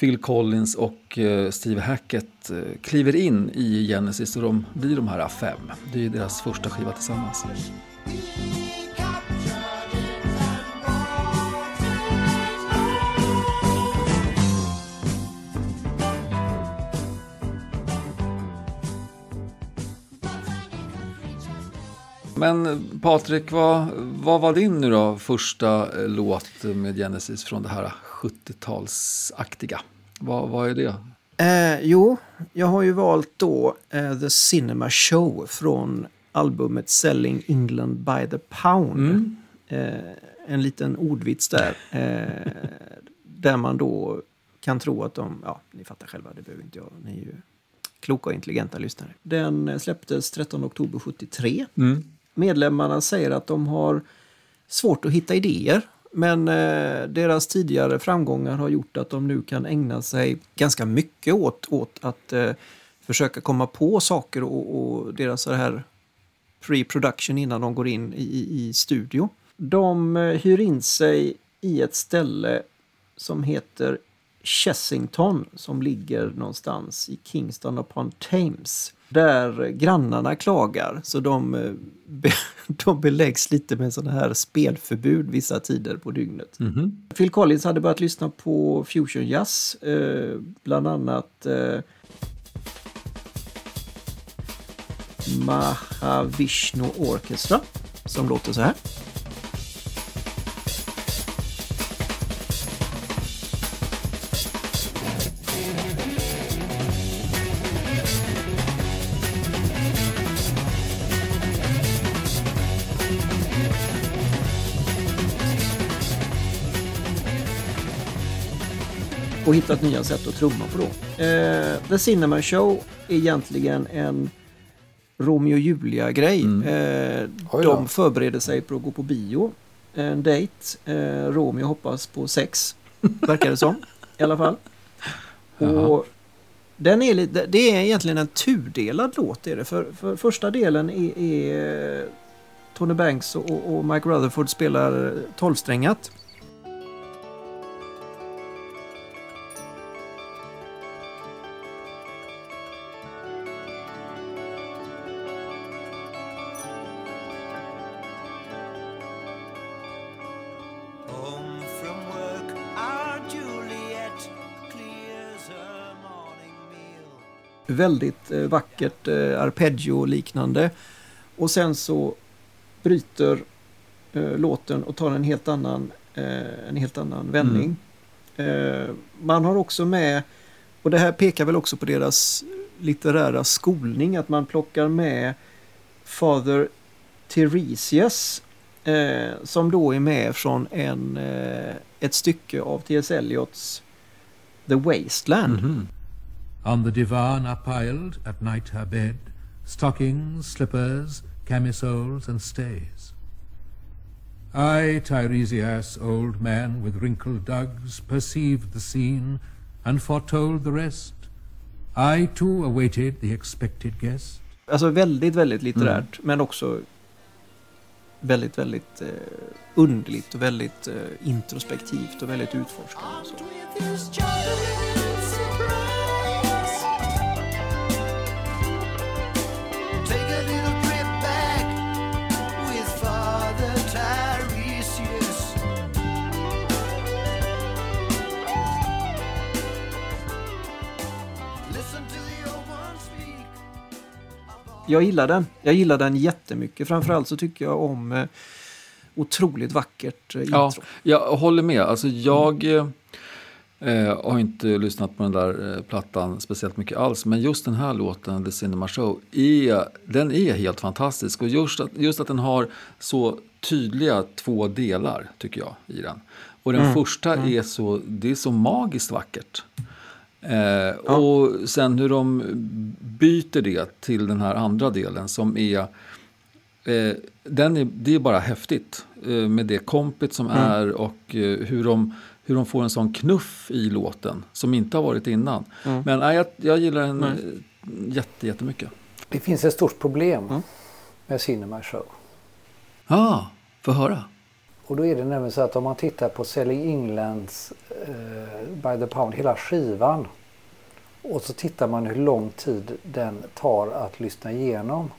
Phil Collins och eh, Steve Hackett kliver in i Genesis och de blir de här fem. Det är ju deras första skiva tillsammans. Men Patrik, vad, vad var din nu då första eh, låt med Genesis från det här 70-talsaktiga? Vad, vad är det? Eh, jo, jag har ju valt då eh, The Cinema Show från albumet Selling England by the Pound. Mm. Eh, en liten ordvits där. Eh, där man då kan tro att de, ja, ni fattar själva, det behöver inte jag, ni är ju kloka och intelligenta lyssnare. Den eh, släpptes 13 oktober 73. Mm. Medlemmarna säger att de har svårt att hitta idéer. Men eh, deras tidigare framgångar har gjort att de nu kan ägna sig ganska mycket åt, åt att eh, försöka komma på saker och, och deras så här pre-production innan de går in i, i, i studio. De eh, hyr in sig i ett ställe som heter Chessington som ligger någonstans i Kingston upon Thames. Där grannarna klagar så de, eh, be, de beläggs lite med sådana här spelförbud vissa tider på dygnet. Mhm. Phil Collins hade börjat lyssna på fusion jazz, eh, bland annat eh, Mahavishnu Orchestra som låter så här. Och hittat nya sätt att trumma på då. Eh, The Cinema Show är egentligen en Romeo och Julia-grej. Eh, Oj då. de förbereder sig på att gå på bio. En dejt. Eh, Romeo hoppas på sex, verkar det som. I alla fall. Och den är lite, det är egentligen en tudelad låt. Är det. För, för första delen är, är Tony Banks och, och Mike Rutherford spelar tolvsträngat. Väldigt eh, vackert eh, arpeggio-liknande. Och sen så bryter eh, låten och tar en helt annan, en helt annan vändning. Eh, man har också med, och det här pekar väl också på deras litterära skolning, att man plockar med Father Tiresias eh, som då är med från en, eh, ett stycke av T.S. Eliots The Wasteland. Mhm. On the divan are piled at night her bed stockings, slippers, camisoles, and stays. I, Tiresias, old man with wrinkled dugs, perceived the scene and foretold the rest. I too awaited the expected guest. Alltså väldigt, väldigt litterärt men också väldigt, väldigt eh, underligt och väldigt eh, introspektivt och väldigt utforskande. Och Jag gillar den. Jag gillar den jättemycket. Framförallt så tycker jag om eh, otroligt vackert eh, Ja, intro. jag håller med. Alltså jag eh, eh, har inte lyssnat på den där eh, plattan speciellt mycket alls. Men just den här låten, The Cinema Show, är, den är helt fantastisk. Och just att, just att den har så tydliga två delar, tycker jag, i den. Och den Mm, första mm. är så, det är så magiskt vackert. Eh, Och sen hur de byter det till den här andra delen som är, eh, den är det är bara häftigt eh, med det kompet som Mm. är och eh, hur, de, hur de får en sån knuff i låten som inte har varit innan. Mm. Men nej, jag, jag gillar den eh, jätte, jättemycket. Det finns ett stort problem Mm. med Cinema Show. Ah, få höra. Och då är det nämligen så att om man tittar på Selling Englands eh, By the Pound, hela skivan. Och så tittar man hur lång tid den tar att lyssna igenom.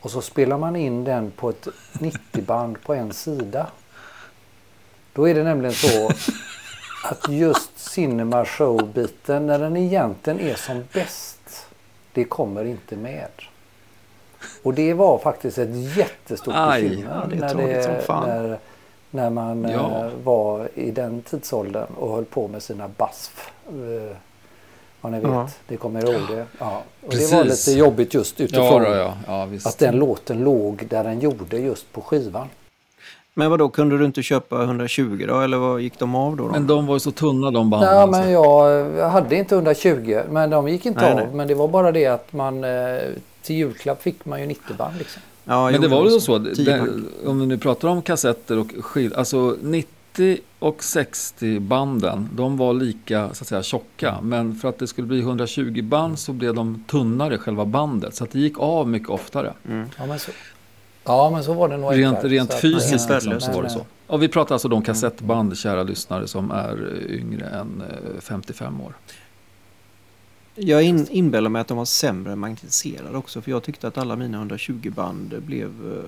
Och så spelar man in den på ett 90-band på en sida. Då är det nämligen så att just Cinema Show-biten, när den egentligen är som bäst, det kommer inte med. Och det var faktiskt ett jättestort Aj. bekymmer Ja, det är när, fan. när, när man Ja. eh, var i den tidsåldern och höll på med sina BASF. Eh, vad ni vet, Ja. det kommer ihåg det. Ja. Och det var lite jobbigt just Ja, utifrån då, ja. ja visst. att den låten låg där den gjorde just på skivan. Men vad då kunde du inte köpa 120 då? Eller vad gick de av då? då? Men de var ju så tunna de banden. Ja, alltså. men jag, hade inte 120 men de gick inte Nej, av. nej. Men det var bara det att man eh, till julklapp fick man ju 90-band liksom. Ja, Men jo, det var väl så, pack. om vi nu pratar om kassetter och skiv, alltså 90 och 60 banden, de var lika så att säga tjocka. Men för att det skulle bli 120 band så blev de tunnare själva bandet. Så att det gick av mycket oftare. Ja, men så, ja, men så var det nog Rent, rent Så att, fysiskt eh, liksom, så var det eh, så. Och vi pratar alltså om kassettband, kära lyssnare, som är eh, yngre än eh, 55 år. Jag in, inbillar mig att de var sämre magnetiserade också. För jag tyckte att alla mina 120 band blev uh,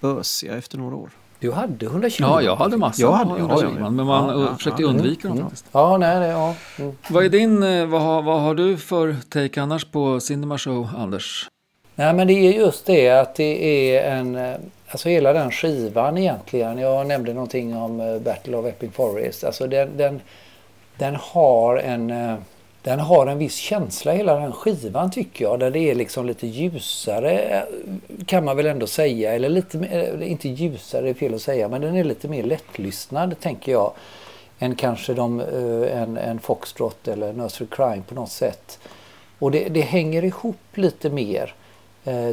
bösiga efter några år. Du hade 120 Ja, jag hade massor Jag hade- av ja, 120 ja, men man Ja, försökte ja. undvika dem faktiskt. Ja, nej, det, ja. Mm. Vad är din, eh, vad har, vad har du för take annars på Cinema Show, Anders? Nej, men det är just det att det är en... eh, Alltså hela den skivan egentligen. Jag nämnde någonting om eh, Battle of Epping Forest. Alltså den, den, den har en... Den har en viss känsla hela den skivan tycker jag. Där det är liksom lite ljusare eh, kan man väl ändå säga. Eller lite mer, eh, inte ljusare är fel att säga. Men den är lite mer lättlyssnad tänker jag. Än kanske de, eh, en, en Foxtrot eller Nursery Crime på något sätt. Och det, det hänger ihop lite mer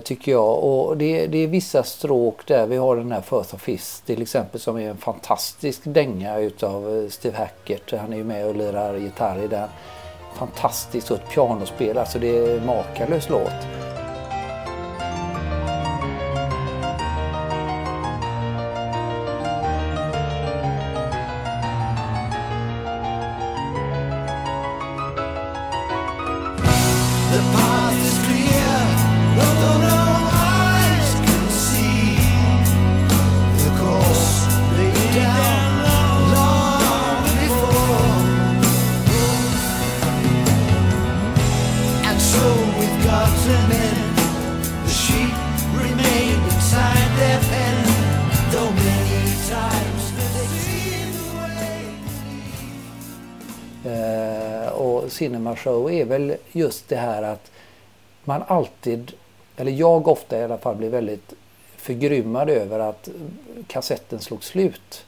tycker jag. Och det, det är vissa stråk där. Vi har den här Firth of Fist till exempel som är en fantastisk dänga utav Steve Hackett. Han är ju med och lirar gitarr i den. Fantastiskt och ett pianospel. Alltså det är en makalös låt. Väl just det här att man alltid, eller jag ofta i alla fall, blir väldigt förgrymmad över att kassetten slog slut.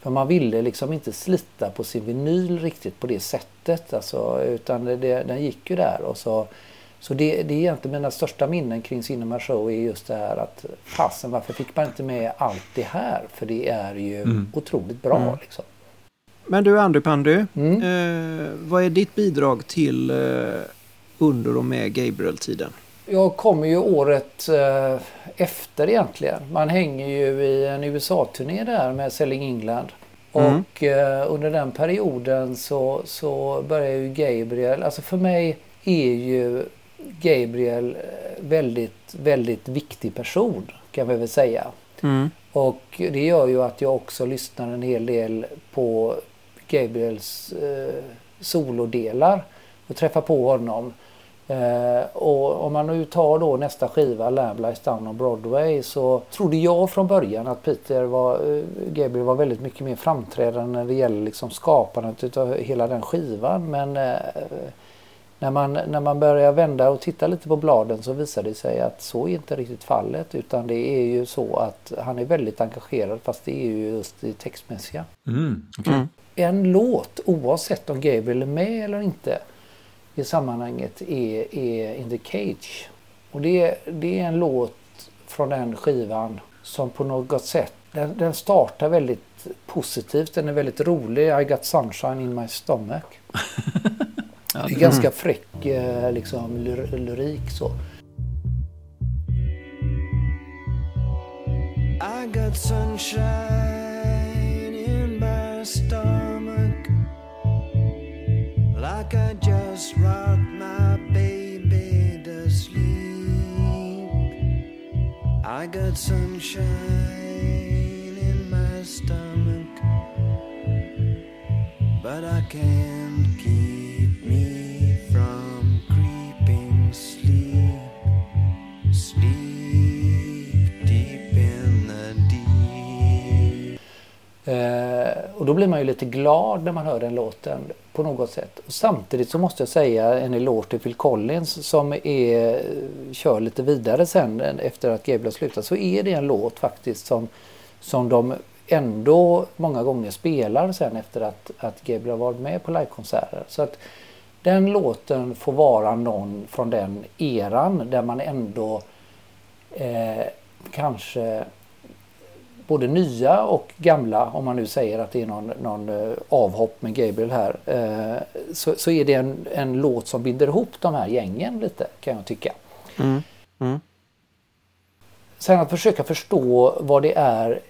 För man ville liksom inte slita på sin vinyl riktigt på det sättet. Alltså, utan det, det, den gick ju där. Och så så det, det är egentligen mina största minnen kring Cinema Show är just det här att fasen varför fick man inte med allt det här? För det är ju Mm. otroligt bra. Mm. Liksom. Men du Andy Pandy, Mm. eh, vad är ditt bidrag till eh, under och med Gabriel-tiden? Jag kommer ju året eh, efter egentligen. Man hänger ju i en USA-turné där med Selling England. Mm. Och eh, under den perioden så, så börjar ju Gabriel, alltså för mig är ju Gabriel eh, väldigt, väldigt viktig person kan vi väl säga. Mm. Och det gör ju att jag också lyssnar en hel del på Gabriels eh, solodelar och träffa på honom. Eh, och om man nu tar då nästa skiva, Lamb Lies Down on Broadway, så trodde jag från början att Peter var, eh, Gabriel var väldigt mycket mer framträdande när det gäller liksom skapandet av hela den skivan. Men eh, när man, när man börjar vända och titta lite på bladen så visar det sig att så är inte riktigt fallet utan det är ju så att han är väldigt engagerad fast det är ju just det textmässiga. Mm, okej. En låt oavsett om Gabriel är med eller inte i sammanhanget är, är In the Cage. Och det, det är en låt från den skivan som på något sätt den, den startar väldigt positivt. Den är väldigt rolig. I got sunshine in my stomach. Det är ganska fräck eh, liksom, lyr- lyrik så. I got sunshine in my stomach, like I just rocked my baby to sleep. I got sunshine in my stomach, but I can't och då blir man ju lite glad när man hör den låten på något sätt. Och samtidigt så måste jag säga en eloge till Phil Collins som är, kör lite vidare sen efter att Gabriel har slutat. Så är det en låt faktiskt som, som de ändå många gånger spelar sen efter att, att Gabriel har varit med på livekonserter. Så att den låten får vara någon från den eran där man ändå eh, kanske både nya och gamla, om man nu säger att det är någon, någon eh, avhopp med Gabriel här, eh, så, så är det en, en låt som binder ihop de här gängen lite kan jag tycka. Mm. Mm. Sen att försöka förstå vad det är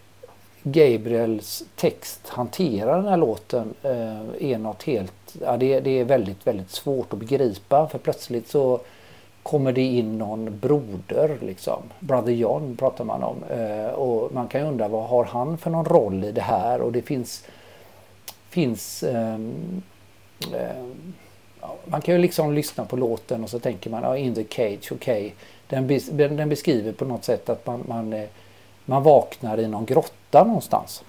Gabriels text hanterar den här låten eh, är något helt, ja, det, det är väldigt, väldigt svårt att begripa för plötsligt så kommer det in någon broder liksom. Brother John pratar man om. Eh, och man kan ju undra vad har han för någon roll i det här? Och det finns, finns ehm, ja, man kan ju liksom lyssna på låten och så tänker man, ja, In the Cage, okej. Den, bes, den beskriver på något sätt att man, man, eh, man vaknar i någon grotta någonstans.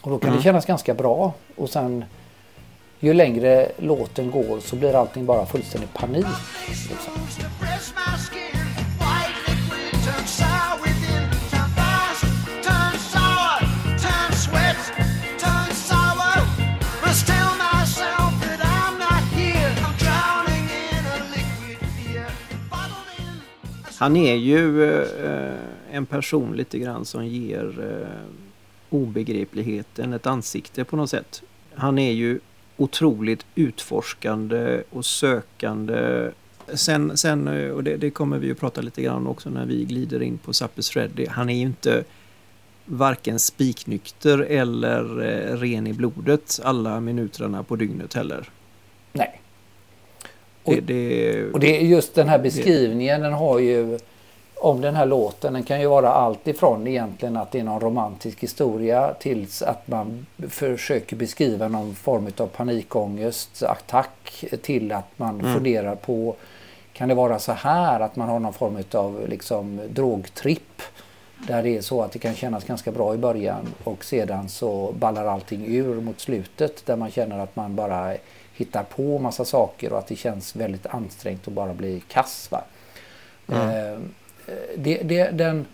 Och då kan det kännas ganska bra. Och sen ju längre låten går så blir allting bara fullständig panik. Liksom. Han är ju eh, en person lite grann som ger eh, obegripligheten ett ansikte på något sätt. Han är ju otroligt utforskande och sökande. Sen, sen och det, det kommer vi att prata lite grann om också när vi glider in på Zappes Freddy. Han är ju inte varken spiknykter eller eh, ren i blodet alla minuterna på dygnet heller. Nej. Det, det, Och det är just den här beskrivningen, den har ju om den här låten, den kan ju vara allt ifrån egentligen att det är någon romantisk historia tills att man försöker beskriva någon form av panikångest, attack till att man funderar på kan det vara så här att man har någon form av liksom drogtripp där det är så att det kan kännas ganska bra i början och sedan så ballar allting ur mot slutet där man känner att man bara hittar på massa saker och att det känns väldigt ansträngt att bara bli kass. Va? Eh, det, det, den,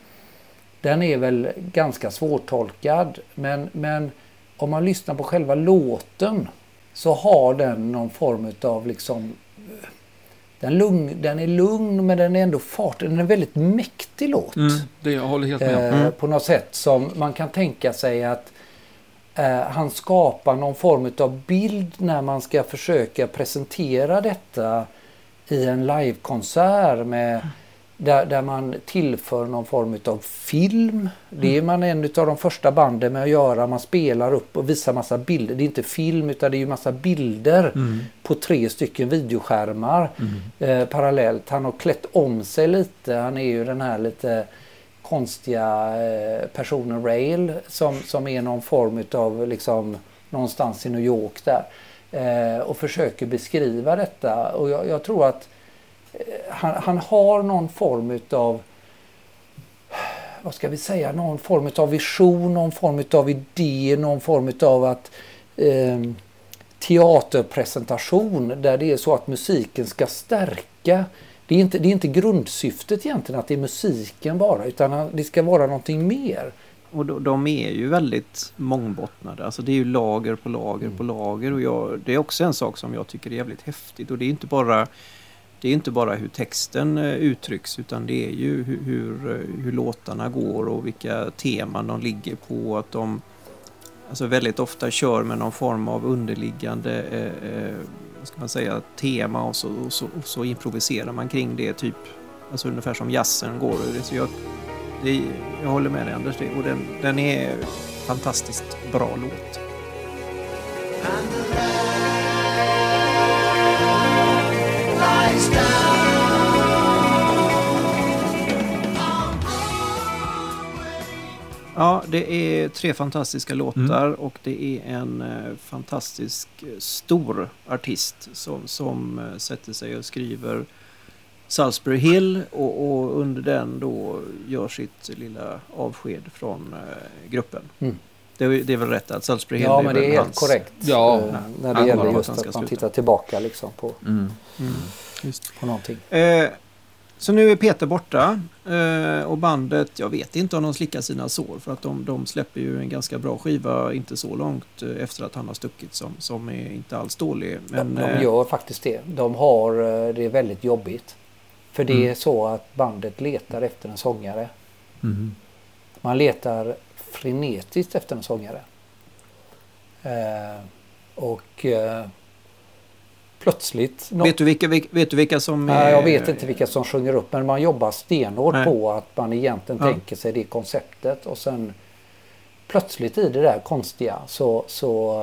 den är väl ganska svårtolkad men, men om man lyssnar på själva låten så har den någon form av liksom den, lugn, den är lugn men den är ändå fart. Den är en väldigt mäktig låt. Mm, det jag håller helt med. Eh, På något sätt som man kan tänka sig att eh, han skapar någon form av bild när man ska försöka presentera detta i en livekonsert med där, där man tillför någon form av film. Det är man en av de första banden med att göra. Man spelar upp och visar massa bilder. Det är inte film utan det är ju massa bilder på tre stycken videoskärmar eh, parallellt. Han har klätt om sig lite. Han är ju den här lite konstiga eh, personen Rail som, som är någon form av liksom någonstans i New York där. Eh, och försöker beskriva detta. Och jag, jag tror att han, han har någon form av vad ska vi säga, någon form av vision, någon form av idé, någon form av att eh, teaterpresentation där det är så att musiken ska stärka. Det är inte, det är inte grundsyftet egentligen att det är musiken bara utan det ska vara någonting mer. Och de, de är ju väldigt mångbottnade. Alltså det är ju lager på lager på lager. Och jag, det är också en sak som jag tycker är jävligt häftigt. Och det är inte bara, det är inte bara hur texten eh, uttrycks utan det är ju hur, hur, hur låtarna går och vilka teman de ligger på. Att de alltså väldigt ofta kör med någon form av underliggande eh, eh, vad ska man säga, tema och så, och, så, och så improviserar man kring det. typ Alltså ungefär som jazzen går. Så jag, det, jag håller med dig Anders. Det, och den, den är fantastiskt bra låt. Ja, det är tre fantastiska låtar och det är en eh, fantastisk eh, stor artist som, som eh, sätter sig och skriver Salisbury Hill och, och under den då gör sitt lilla avsked från eh, gruppen. Mm. Det, är- det är väl rätt att Salisbury Hill Ja, är men det är helt hans- korrekt. Ja. eh, när det gäller just att man tittar tillbaka liksom på, Mm. Just. på någonting. Eh, så nu är Peter borta eh, och bandet, jag vet inte om de slickar sina sår för att de, de släpper ju en ganska bra skiva inte så långt eh, efter att han har stuckit som, som är inte alls dålig. Men, de eh, gör faktiskt det. De har eh, det är väldigt jobbigt. För det Mm. är så att bandet letar efter en sångare. Mm. Man letar frenetiskt efter en sångare. Eh, och eh, plötsligt... nå- vet, du vilka, vil- vet du vilka som Nej, är- jag vet inte vilka som sjunger upp men man jobbar stenhårt Nej. på att man egentligen Ja. tänker sig det konceptet och sen plötsligt i det där konstiga så, så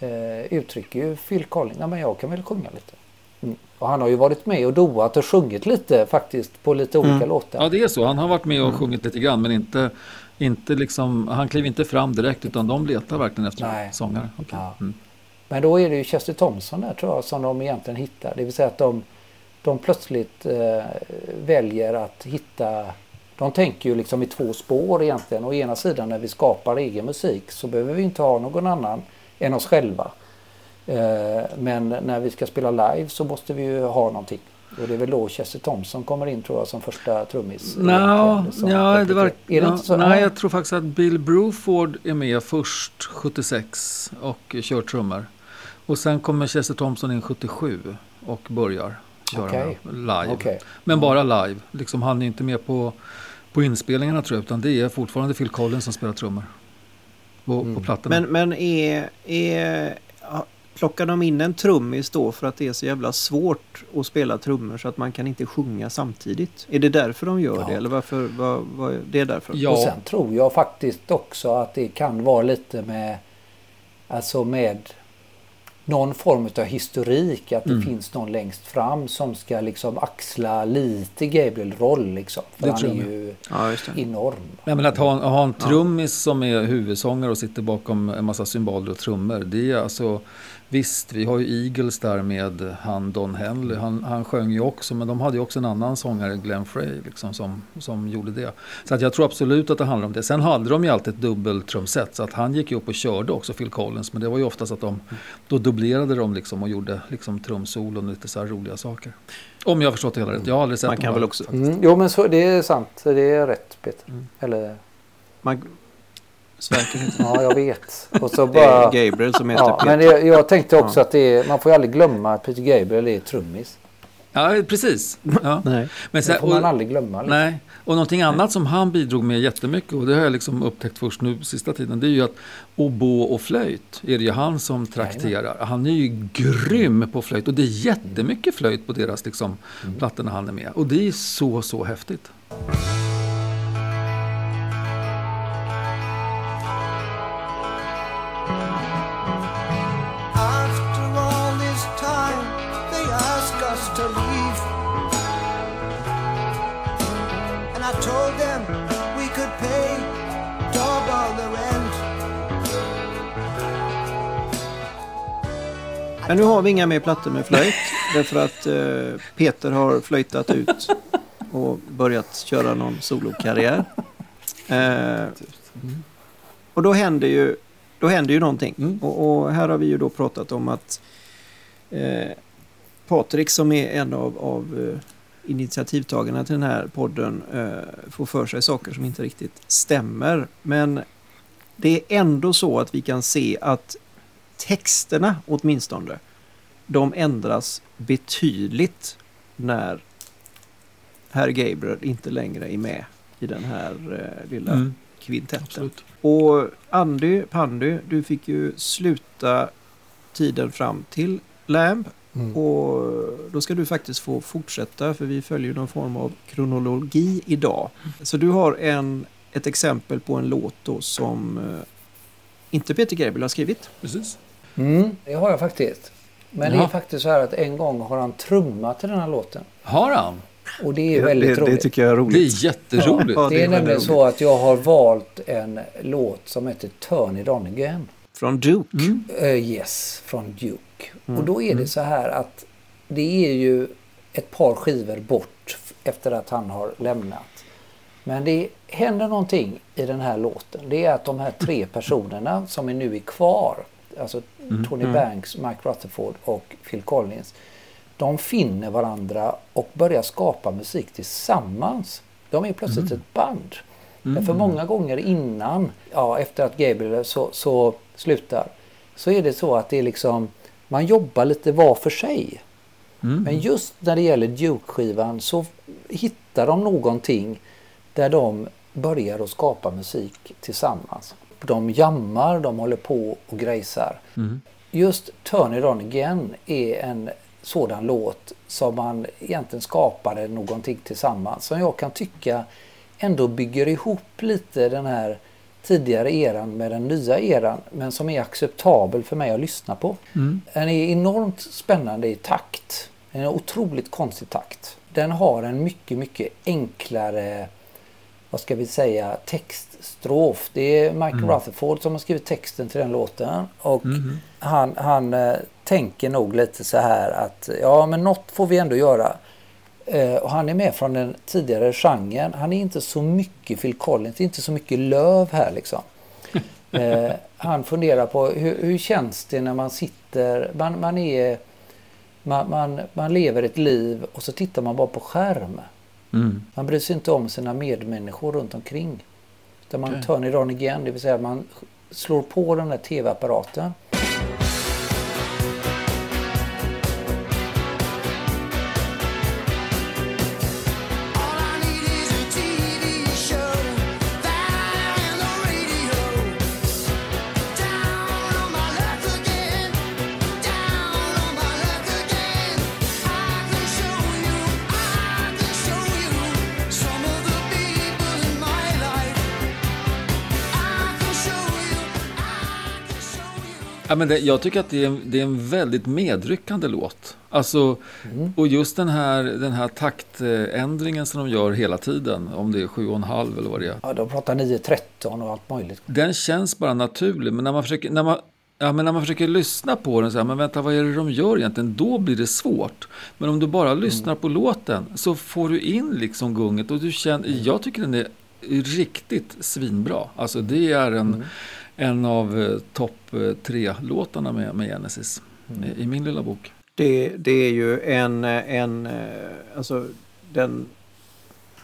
eh, uttrycker ju Phil Collins, nej men jag kan väl sjunga lite. Mm. Och han har ju varit med och doat och sjungit lite faktiskt på lite olika Mm. låtar. Ja, det är så. Han har varit med och sjungit lite grann, men inte, inte liksom, han kliver inte fram direkt, utan de letar verkligen efter Nej. sångare. Okej. Ja. Men då är det ju Chester Thompson där tror jag som de egentligen hittar. Det vill säga att de, de plötsligt eh, väljer att hitta... De tänker ju liksom i två spår egentligen. Å ena sidan när vi skapar egen musik så behöver vi inte ha någon annan än oss själva. Eh, men när vi ska spela live så måste vi ju ha någonting. Och det är väl då Chester Thompson kommer in tror jag som första trummis. Egentligen, som ja, det var, Är det ja, inte så? Nej, Ja. jag tror faktiskt att Bill Bruford är med först 76 och kör trummor. Och sen kommer Chester Thompson in 77 och börjar köra Okej. live. Okej. Men bara live. Liksom, han är inte med på, på inspelningarna tror jag, utan det är fortfarande Phil Collins som spelar trummor. På, Mm. på plattorna. Men, men är, är, plockar de in en trummis då för att det är så jävla svårt att spela trummor så att man kan inte sjunga samtidigt? Är det därför de gör Ja. det? Eller varför? Vad, vad, det är därför? Ja. Och sen tror jag faktiskt också att det kan vara lite med alltså med någon form av historik. Att det Mm. finns någon längst fram som ska liksom axla lite Gabriel-roll. Liksom. För Det han är ju Ja, enorm. Nej, men att ha, ha en trummis som är huvudsångare och sitter bakom en massa cymbaler och trummor. Det är alltså, visst, vi har ju Eagles där med han Don Henley. Han, han sjöng ju också, men de hade ju också en annan sångare, Glenn Frey, liksom, som, som gjorde det. Så att jag tror absolut att det handlar om det. Sen hade de ju alltid ett dubbeltrumset, så att han gick ju upp och körde också, Phil Collins. Men det var ju oftast att de, då dubblerade de liksom och gjorde liksom trumsolon och lite så här roliga saker. Om jag har förstått det hela rätt. Jag har aldrig sett Man kan väl också-. Mm, jo men så, det är sant. Det är rätt Peter. Mm. Eller, Man, Ja jag vet. Och så det. Det är bara... Gabriel som heter Ja, Peter. men jag, jag tänkte också Ja. att det är, man får ju aldrig glömma att Peter Gabriel är trummis. Ja, precis. Ja. Nej. Men Det får man aldrig glömma. Liksom. Nej, och någonting annat som han bidrog med jättemycket och det har jag liksom upptäckt först nu sista tiden. Det är ju att obo och flöjt är det ju han som trakterar. Han är ju grym på flöjt och det är jättemycket flöjt på deras liksom, plattor när han är med. Och det är så, så häftigt. Men nu har vi inga mer plattor med flöjt. därför att eh, Peter har flöjtat ut och börjat köra någon solokarriär. Eh, och då händer ju då händer ju någonting. Mm. Och, och här har vi ju då pratat om att eh, Patrik som är en av, av eh, initiativtagarna till den här podden eh, får för sig saker som inte riktigt stämmer. Men det är ändå så att vi kan se att texterna åtminstone, de ändras betydligt när herr Gabriel inte längre är med i den här eh, lilla Mm. kvintetten. Absolut. Och Andy, Pandy, du fick ju sluta tiden fram till Lamb Mm. och då ska du faktiskt få fortsätta för vi följer någon form av kronologi idag. Så du har en, ett exempel på en låt då som eh, inte Peter Gabriel har skrivit. Precis. Mm, det har jag faktiskt. Men det Ja. är faktiskt så här att en gång har han trummat till den här låten. Har han? Och det är väldigt det, det roligt. tycker jag är Det roligt. är jätteroligt. Ja, det, är väldigt nämligen roligt. så att jag har valt en låt som heter Turn It On Again. Från Duke. Mm. Eh, yes, från Duke. Mm, Och då är det så här att det är ju ett par skivor bort efter att han har lämnat. Men det händer någonting i den här låten. Det är att de här tre personerna som är nu är kvar, alltså Tony Banks, Mike Rutherford och Phil Collins. De finner varandra och börjar skapa musik tillsammans. De är plötsligt ett band. Därför många gånger innan, ja, efter att Gabriel så, så slutar, så är det så att det är liksom, man jobbar lite var för sig. Mm. Men just när det gäller Duke-skivan så hittar de någonting där de börjar att skapa musik tillsammans. De jammar, de håller på och grejsar. Mm. Just Turn It On Again är en sådan låt som man egentligen skapade någonting tillsammans. Som jag kan tycka ändå bygger ihop lite den här tidigare eran med den nya eran. Men som är acceptabel för mig att lyssna på. Mm. Den är enormt spännande i takt. Den är otroligt konstig takt. Den har en mycket, mycket enklare, vad ska vi säga, textstrof. Det är Mike Rutherford som har skrivit texten till den låten. Och han, han eh, tänker nog lite så här att ja, men något får vi ändå göra. Eh, och han är med från den tidigare genren. Han är inte så mycket Phil Collins, inte så mycket löv här liksom. Eh, han funderar på hur, hur känns det när man sitter, man, man är man, man, man lever ett liv och så tittar man bara på skärm. Mm. Man bryr sig inte om sina medmänniskor runt omkring. Utan man Okej. turn it on again, det vill säga man slår på den där tv-apparaten. Men det, jag tycker att det är, en, det är en väldigt medryckande låt. Alltså, Och just den här, den här taktändringen som de gör hela tiden, om det är sju och en halv eller vad det är. Ja, de pratar 9.13 och allt möjligt. Den känns bara naturlig, men när man försöker, när man, ja, men när man försöker lyssna på den, så här, men vänta, vad är det de gör egentligen? Då blir det svårt. Men om du bara lyssnar på låten så får du in liksom gunget och du känner, jag tycker den är riktigt svinbra. Alltså det är en, en av eh, topp eh, tre-låtarna med, med Genesis i, i min lilla bok. Det, det är ju en, en eh, alltså den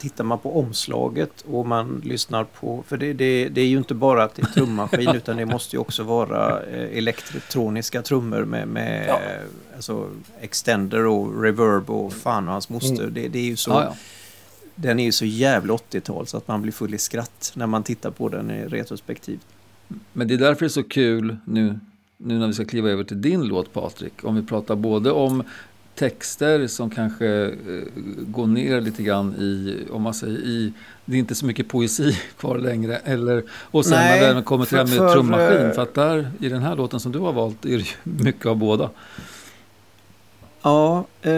Tittar man på omslaget och man lyssnar på, för det, det, det är ju inte bara att det är trummaskin utan det måste ju också vara elektroniska trummor med, med Ja. alltså extender och reverb och fan och hans moster. Det, det är ju så, Ja, ja. Den är ju så jävla 80-tal så att man blir full i skratt när man tittar på den i retrospektiv. Men det är därför det är så kul nu, nu när vi ska kliva över till din låt Patrik. Om vi pratar både om texter som kanske eh, går ner lite grann i, om man säger i, det är inte så mycket poesi kvar längre. Eller, och sen Nej, när det kommer till det här med för- trummaskin. eh, För att där, i den här låten som du har valt, är det ju mycket av båda. Ja, eh,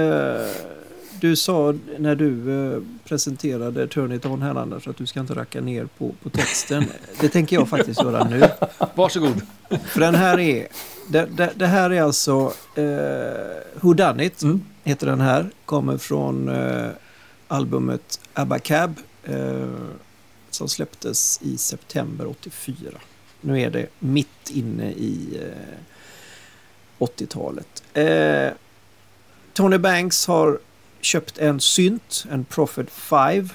du sa när du eh, presenterade Turn It On här Anders att du ska inte racka ner på, på texten. Det tänker jag faktiskt göra nu. Varsågod. För den här är, det, det, det här är alltså eh, Who Done It, Mm. heter den här. Kommer från eh, albumet Abba Cab eh, som släpptes i september 84. Nu är det mitt inne i eh, 80-talet. Eh, Tony Banks har köpt en synt, en Prophet 5.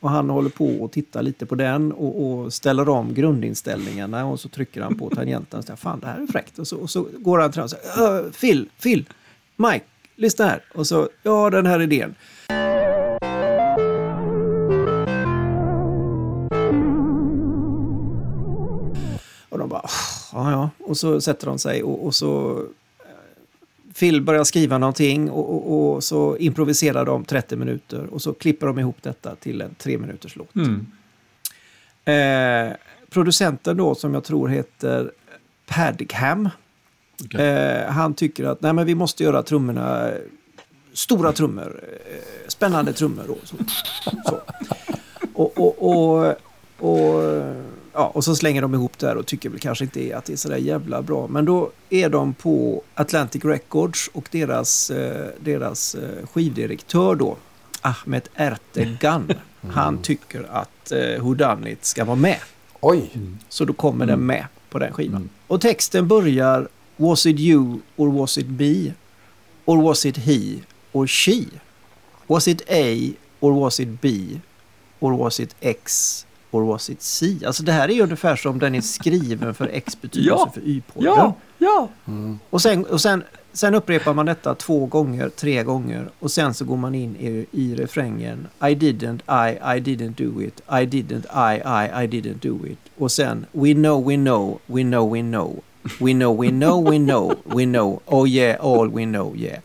Och han håller på och tittar lite på den och, och ställer om grundinställningarna och så trycker han på tangenten och säger fan det här är fräckt. Och så, och så går han till honom och säger "Ö, Phil, Phil, Mike, lyssna här. Och så, ja den här idén. Ja ja. Och så sätter de sig och, och så eh, Phil börjar skriva någonting och, och, och så improviserar de 30 minuter och så klipper de ihop detta till en tre minuters låt. Mm. Eh, producenten då som jag tror heter Padgham. Okej. Eh, han tycker att nej, men vi måste göra trummorna, eh, stora trummor, eh, spännande trummor. Och så. så. Och, och, ja, och så slänger de ihop det här och tycker väl kanske inte att det är sådär jävla bra. Men då är de på Atlantic Records och deras, eh, deras eh, skivdirektör då, Ahmet Ertegun, han tycker att eh, Who Done It ska vara med. Oj! Så då kommer den med på den skivan. Och texten börjar Was it you or was it me? Or was it he or she? Was it A or was it B? Or was it X or was it C? Alltså det här är ju ungefär som den är skriven för X betydelse Ja. för Y-podden. Ja, ja. Och, sen, och sen, sen upprepar man detta två gånger, tre gånger och sen så går man in i, i refrängen I didn't, I, I didn't do it, I didn't, I, I, I didn't do it. Och sen We know, we know, we know, we know. We know, we know, we know, we know. Oh yeah, all we know, yeah.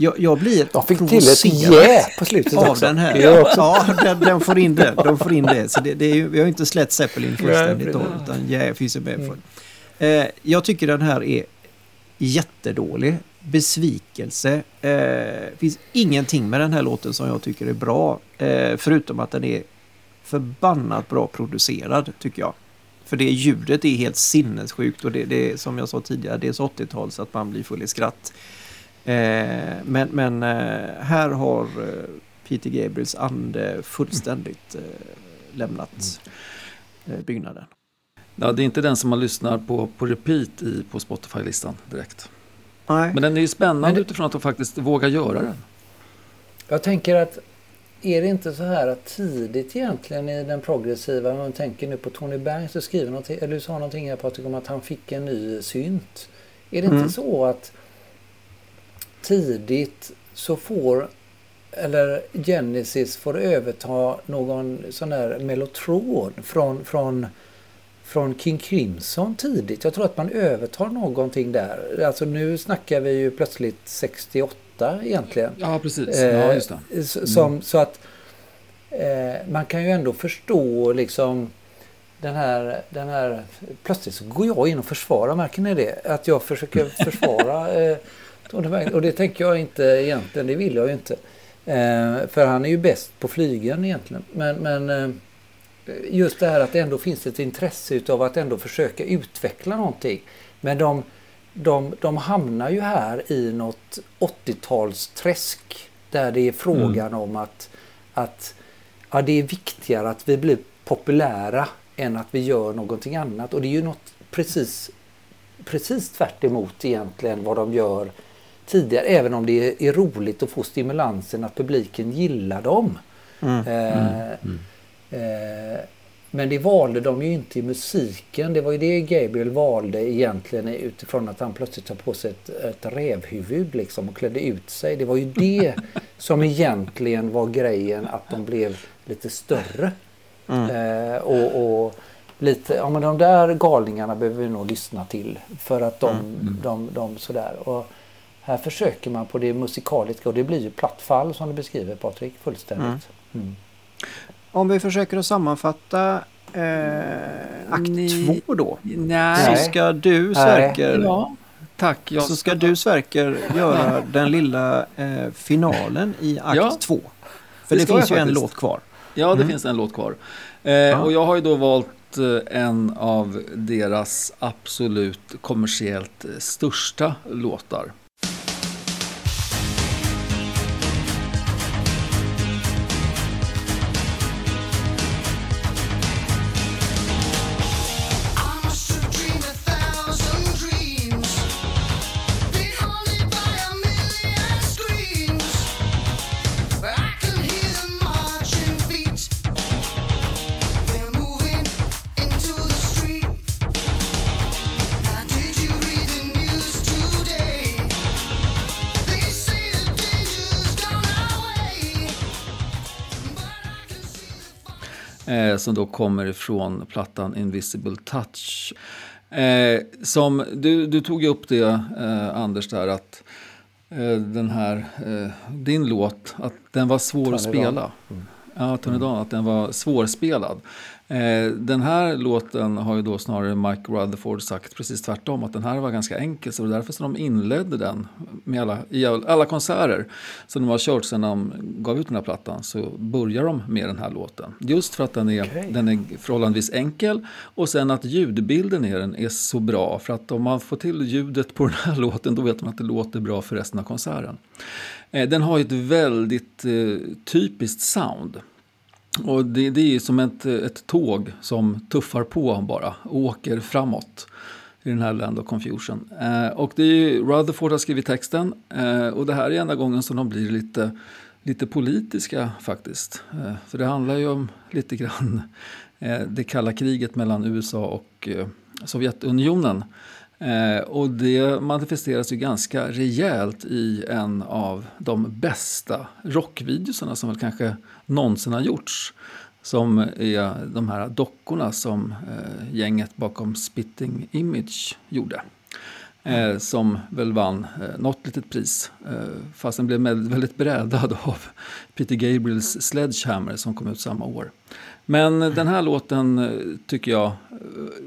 Jag, jag blir De fick till ett yeah på slutet av också. den här. Också. Ja, den, den får in det. De får in det. Så det, det är ju, vi har ju inte släppt Zeppelin fullständigt då, utan yeah finns ju med för. Eh, jag tycker den här är jättedålig. Besvikelse. Eh, finns ingenting med den här låten som jag tycker är bra. Eh, förutom att den är förbannat bra producerad, tycker jag. För det ljudet är helt sinnessjukt och det, det är som jag sa tidigare, det är så 80-tal så att man blir full i skratt. Eh, men men eh, här har eh, Peter Gabriels ande fullständigt eh, lämnat eh, byggnaden. ja, det är inte den som man lyssnar på på repeat i, på Spotify-listan direkt. Nej. Men den är ju spännande det- utifrån att de faktiskt vågar göra den. Jag tänker att är det inte så här att tidigt egentligen i den progressiva, om man tänker nu på Tony Banks och skriver någonting, eller du sa någonting här Patrik om att han fick en ny synt. Är det Mm. inte så att tidigt så får eller Genesis får överta någon sån där mellotron från, från, från King Crimson tidigt. Jag tror att man övertar någonting där. Alltså nu snackar vi ju plötsligt 68 egentligen. Ja, precis. Eh, Ja, just det. s- Som, Så att eh, man kan ju ändå förstå liksom den här, den här... Plötsligt så går jag in och försvarar, märker ni det? Att jag försöker försvara eh, Tony Och det tänker jag inte egentligen, det vill jag ju inte. Eh, för han är ju bäst på flygen egentligen. Men, men eh, just det här att det ändå finns ett intresse utav att ändå försöka utveckla någonting. Men de, de, de hamnar ju här i något 80-talsträsk där det är frågan om att, att ja, det är viktigare att vi blir populära än att vi gör någonting annat. Och det är ju något precis, precis tvärt emot egentligen vad de gör tidigare. Även om det är, roligt att få stimulansen att publiken gillar dem. Eh, Eh, men det valde de ju inte i musiken. Det var ju det Gabriel valde egentligen utifrån att han plötsligt tar på sig ett, ett rävhuvud liksom och klädde ut sig. Det var ju det som egentligen var grejen att de blev lite större. Eh, och, och lite, ja men de där galningarna behöver vi nog lyssna till för att de, de, de sådär. Och Här försöker man på det musikaliska och det blir ju platt fall som du beskriver Patrik, fullständigt. Mm. Om vi försöker att sammanfatta eh, akt Ni- två då. Så Nej. ska du Sverker, Ja, tack. Jag så ska du Sverker göra den lilla eh, finalen i akt Ja. två. För Det det, finns ju en låt kvar. Ja, det Mm. finns en låt kvar. Eh, Och jag har ju då valt eh, en av deras absolut kommersiellt eh, största låtar. Som då kommer ifrån plattan Invisible Touch. Eh, som, du, du tog ju upp det, eh, Anders, där att eh, den här, eh, din låt, att den var svår att Tony spela. Ja, Tony Dawn, att den var svårspelad. Eh, den här låten har ju då snarare Mike Rutherford sagt precis tvärtom, att den här var ganska enkel, så det var därför som de inledde den med alla, i alla konserter som de har kört sedan de gav ut den här plattan, så börjar de med den här låten. Just för att den är, Okej. den är förhållandevis enkel och sen att ljudbilden i den är så bra, för att om man får till ljudet på den här låten, då vet man att det låter bra för resten av konserten. Eh, Den har ju ett väldigt eh, typiskt sound. Och det, det är som ett, ett tåg som tuffar på bara och åker framåt i den här Land of Confusion. Eh, och det är ju, Rutherford har skrivit texten eh, och det här är enda gången som de blir lite, lite politiska faktiskt. Eh, för det handlar ju om lite grann eh, det kalla kriget mellan USA och eh, Sovjetunionen. Eh, och det manifesteras ju ganska rejält i en av de bästa rockvideorna som väl kanske någonsin har gjorts. Som är de här dockorna som eh, gänget bakom Spitting Image gjorde. Eh, som väl vann eh, något litet pris. Eh, fast den blev med- väldigt brädad av Peter Gabriels Sledgehammer som kom ut samma år. Men den här låten eh, tycker jag eh,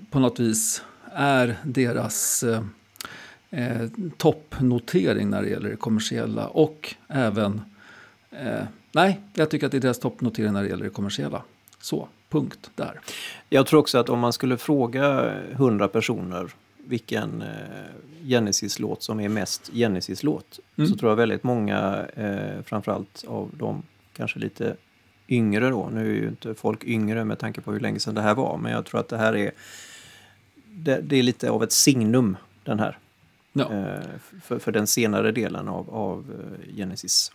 på något vis är deras eh, eh, toppnotering när det gäller det kommersiella och även eh, Nej, jag tycker att det är deras toppnotering när det gäller det kommersiella. Så, punkt där. Jag tror också att om man skulle fråga 100 personer vilken eh, Genesis-låt som är mest Genesis-låt Mm. så tror jag väldigt många, eh, framförallt av de kanske lite yngre då, nu är ju inte folk yngre med tanke på hur länge sedan det här var, men jag tror att det här är det, det är lite av ett signum den här. Ja. Eh, för, för den senare delen av, av eh, Genesis.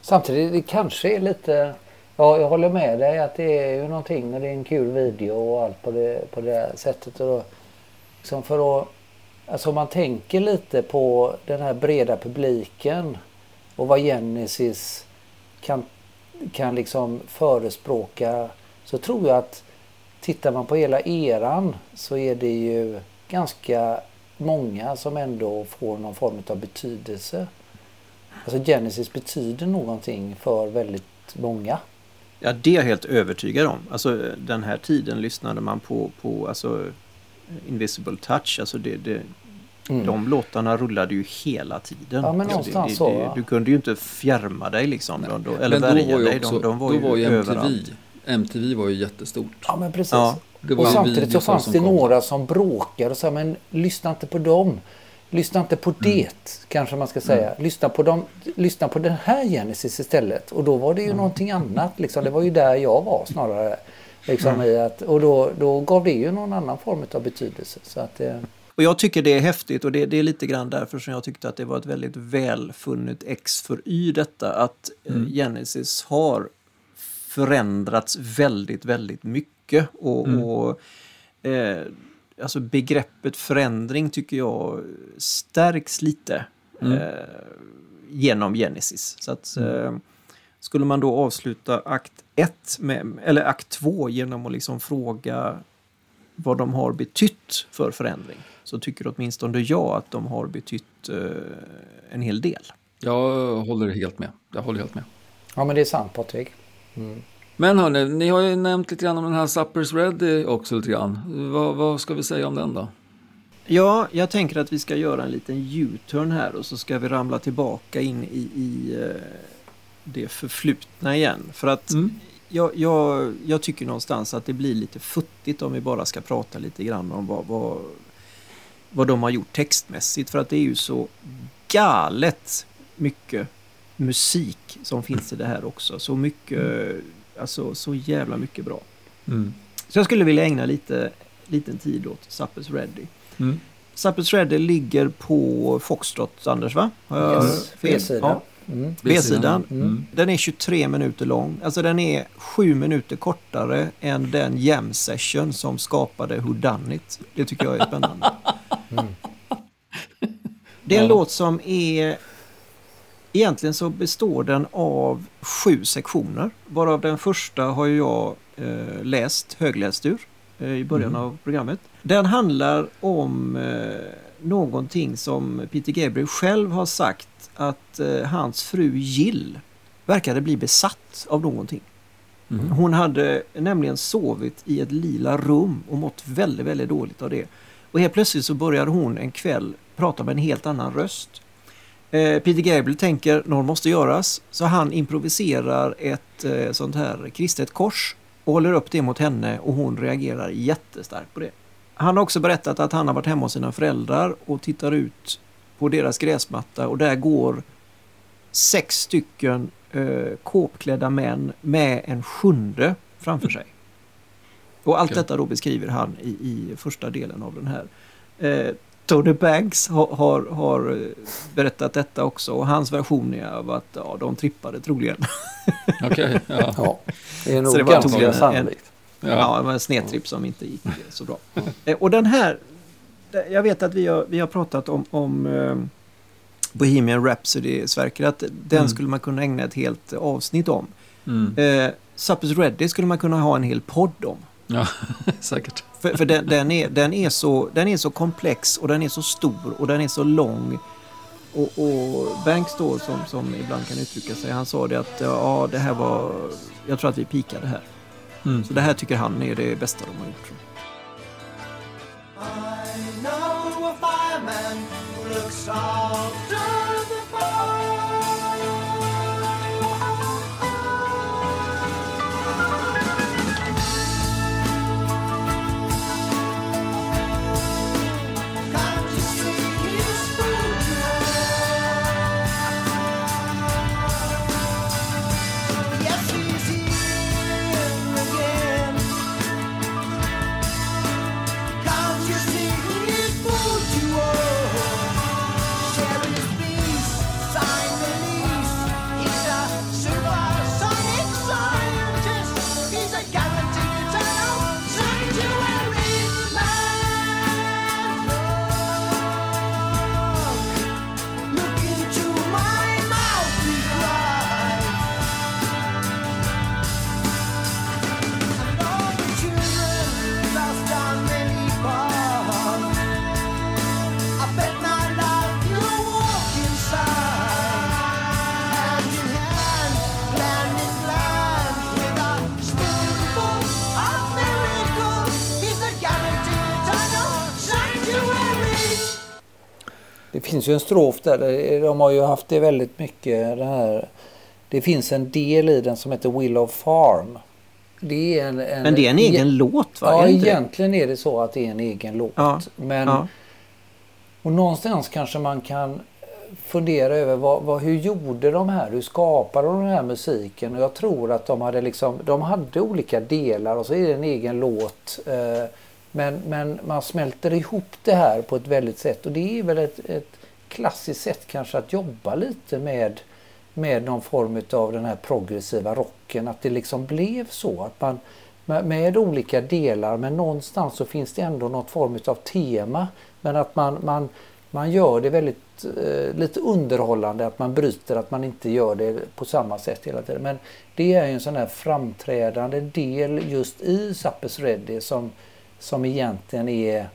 Samtidigt det kanske är lite... Ja, jag håller med dig att det är ju någonting när det är en kul video och allt på det, på det sättet. Och då, liksom för att, alltså om man tänker lite på den här breda publiken och vad Genesis kan, kan liksom förespråka så tror jag att tittar man på hela eran så är det ju ganska många som ändå får någon form av betydelse. Alltså Genesis betyder någonting för väldigt många. Ja, det är jag helt övertygad om. Alltså den här tiden lyssnade man på, på alltså, Invisible Touch. Alltså det, det, Mm. De låtarna rullade ju hela tiden. Ja, men Alltså, någonstans det, så? Du kunde ju inte fjärma dig liksom. De, de, eller Men då värja var ju dig. också, de, de var då ju, var ju MTV, överallt. MTV var ju jättestort. Ja men precis. Ja. Det var Och samtidigt så fanns det kom. några som bråkade och sa men lyssna inte på dem. Lyssna inte på det kanske man ska säga. Lyssna, på dem, lyssna på den här Genesis istället. Och då var det ju någonting annat. Liksom. Det var ju där jag var snarare. Liksom, i att, och då, då gav det ju någon annan form av betydelse. Så att, eh, Och jag tycker det är häftigt och det, det är lite grann därför som jag tyckte att det var ett väldigt välfunnet X för Y detta. Att eh, Genesis har förändrats väldigt, väldigt mycket. Och, och eh, alltså begreppet förändring tycker jag stärks lite eh, genom Genesis. Så att, eh, skulle man då avsluta akt 1, eller akt 2 genom att liksom fråga vad de har betytt för förändring. så tycker åtminstone jag att de har betytt eh, en hel del. Jag håller helt med. Jag håller helt med. Ja, men det är sant Patrik. Men hörni, ni har ju nämnt lite grann om den här Suppers Ready också lite grann. Vad, vad ska vi säga om den då? Ja, jag tänker att vi ska göra en liten U-turn här och så ska vi ramla tillbaka in i, i eh, det förflutna igen. För att Mm. jag, jag, jag tycker någonstans att det blir lite futtigt om vi bara ska prata lite grann om vad, vad, vad de har gjort textmässigt. För att det är ju så galet mycket musik som finns i det här också. Så mycket, alltså så jävla mycket bra. Mm. Så jag skulle vilja ägna lite liten tid åt Suppers Ready. Mm. Suppers Ready ligger på Foxtrot, Anders va? Har jag Yes. fel? B-sidan. Ja. Mm. B-sidan. Mm. Den är 23 minuter lång. Alltså den är 7 minuter kortare än den jam session som skapade Who Done It. Det tycker jag är spännande. Det är en Ja. låt som är... Egentligen så består den av sju sektioner. Varav den första har jag eh, läst, högläst ur eh, i början Mm. av programmet. Den handlar om eh, någonting som Peter Gabriel själv har sagt att eh, hans fru Jill verkade bli besatt av någonting. Mm. Hon hade nämligen sovit i ett lila rum och mått väldigt, väldigt dåligt av det. Och helt plötsligt så började hon en kväll prata med en helt annan röst. Eh, Peter Gabriel tänker något måste göras så han improviserar ett eh, sånt här kristet kors och håller upp det mot henne och hon reagerar jättestarkt på det. Han har också berättat att han har varit hemma hos sina föräldrar och tittar ut på deras gräsmatta och där går sex stycken eh, kåpklädda män med en sjunde framför sig. Och allt Okej. detta då beskriver han i, i första delen av den här. Eh, Tony Banks har, har, har eh, berättat detta också och hans version är av att ja, de trippade troligen. Okej, ja. Ja, det är nog Så det var ganska sannolikt. Ja, ja. det var en snedtripp som inte gick eh, så bra. Eh, Och den här, jag vet att vi har, vi har pratat om, om eh, Bohemian Rhapsody, Sverker, att den Mm. skulle man kunna ägna ett helt avsnitt om. Mm. Eh, Suppers Ready skulle man kunna ha en hel podd om. Ja säkert. För, för den, den, är, den, är så, den är så komplex och den är så stor och den är så lång. Och, och Banks då som, som ibland kan uttrycka sig, han sa det att ja, det här var, jag tror att vi pikade här. Mm. Så det här tycker han är det bästa de har gjort. tror jag. I know a fireman who looks after finns ju en strof där. De har ju haft det väldigt mycket. Det, här. det finns en del i den som heter Willow Farm. Det är en, en, Men det är en egen låt va? Ja, Är inte det? egentligen är det så att det är en egen låt. Ja, Men, Ja. Och någonstans kanske man kan fundera över vad, vad, hur gjorde de här? Hur skapade de den här musiken? Och jag tror att de hade liksom, de hade olika delar och så är det en egen låt. Eh, men, men man smälter ihop det här på ett väldigt sätt och det är väl ett, ett klassiskt sätt kanske att jobba lite med med någon form av den här progressiva rocken. Att det liksom blev så. att man med, med olika delar men någonstans så finns det ändå något form av tema. Men att man, man, man gör det väldigt eh, lite underhållande. Att man bryter, att man inte gör det på samma sätt hela tiden. Men det är ju en sån här framträdande del just i Suppers Ready som, som egentligen är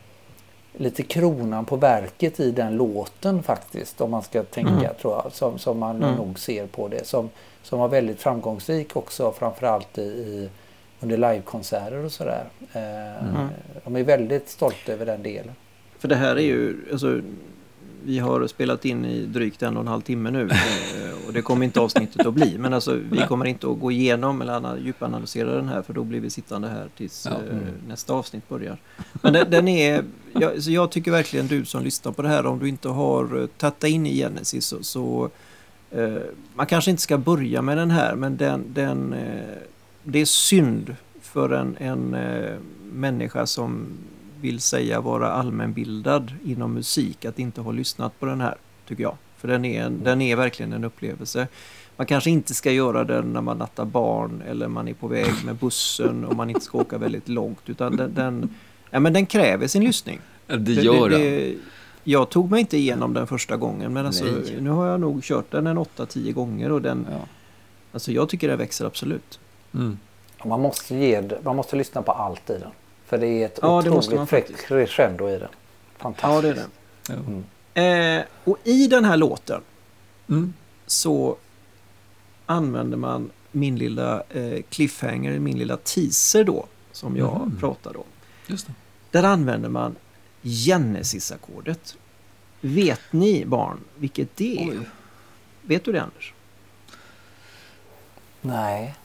lite kronan på verket i den låten faktiskt. Om man ska tänka Mm. tror jag. Som, som man Mm. nog ser på det. Som, som var väldigt framgångsrik också framförallt i, i under livekonserter och sådär. Eh, Mm. De är väldigt stolta över den delen. För det här är ju, alltså, vi har spelat in i drygt en och en halv timme nu eh, och det kommer inte avsnittet att bli. Men alltså vi kommer inte att gå igenom eller ana- djupanalysera den här för då blir vi sittande här tills Ja. eh, nästa avsnitt börjar. Men den, den är, jag, så jag tycker verkligen du som lyssnar på det här om du inte har eh, tagit in i Genesis så, så eh, man kanske inte ska börja med den här men den, den, eh, det är synd för en, en eh, människa som vill säga vara allmänbildad inom musik att inte ha lyssnat på den här, tycker jag. För den är, en, den är verkligen en upplevelse. Man kanske inte ska göra den när man nattar barn eller man är på väg med bussen och man inte ska åka väldigt långt. Utan den, den, ja, men den kräver sin lyssning. Det gör den. Jag tog mig inte igenom den första gången men alltså, Nej. nu har jag nog kört den en 8-10 gånger och den, Ja. alltså jag tycker den växer absolut. Mm. Man måste, ge, man måste lyssna på allt i den. För det är ett Ja, det måste man otroligt fräckt faktiskt. crescendo i den. Fantastiskt. Ja, det är det. Mm. Eh, och i den här låten Mm. så använder man min lilla eh, cliffhanger, min lilla teaser då, som jag Mhm. pratade om. Just det. Där använder man Genesis-ackordet. Vet ni barn vilket det är? Oj. Vet du det Anders? Nej.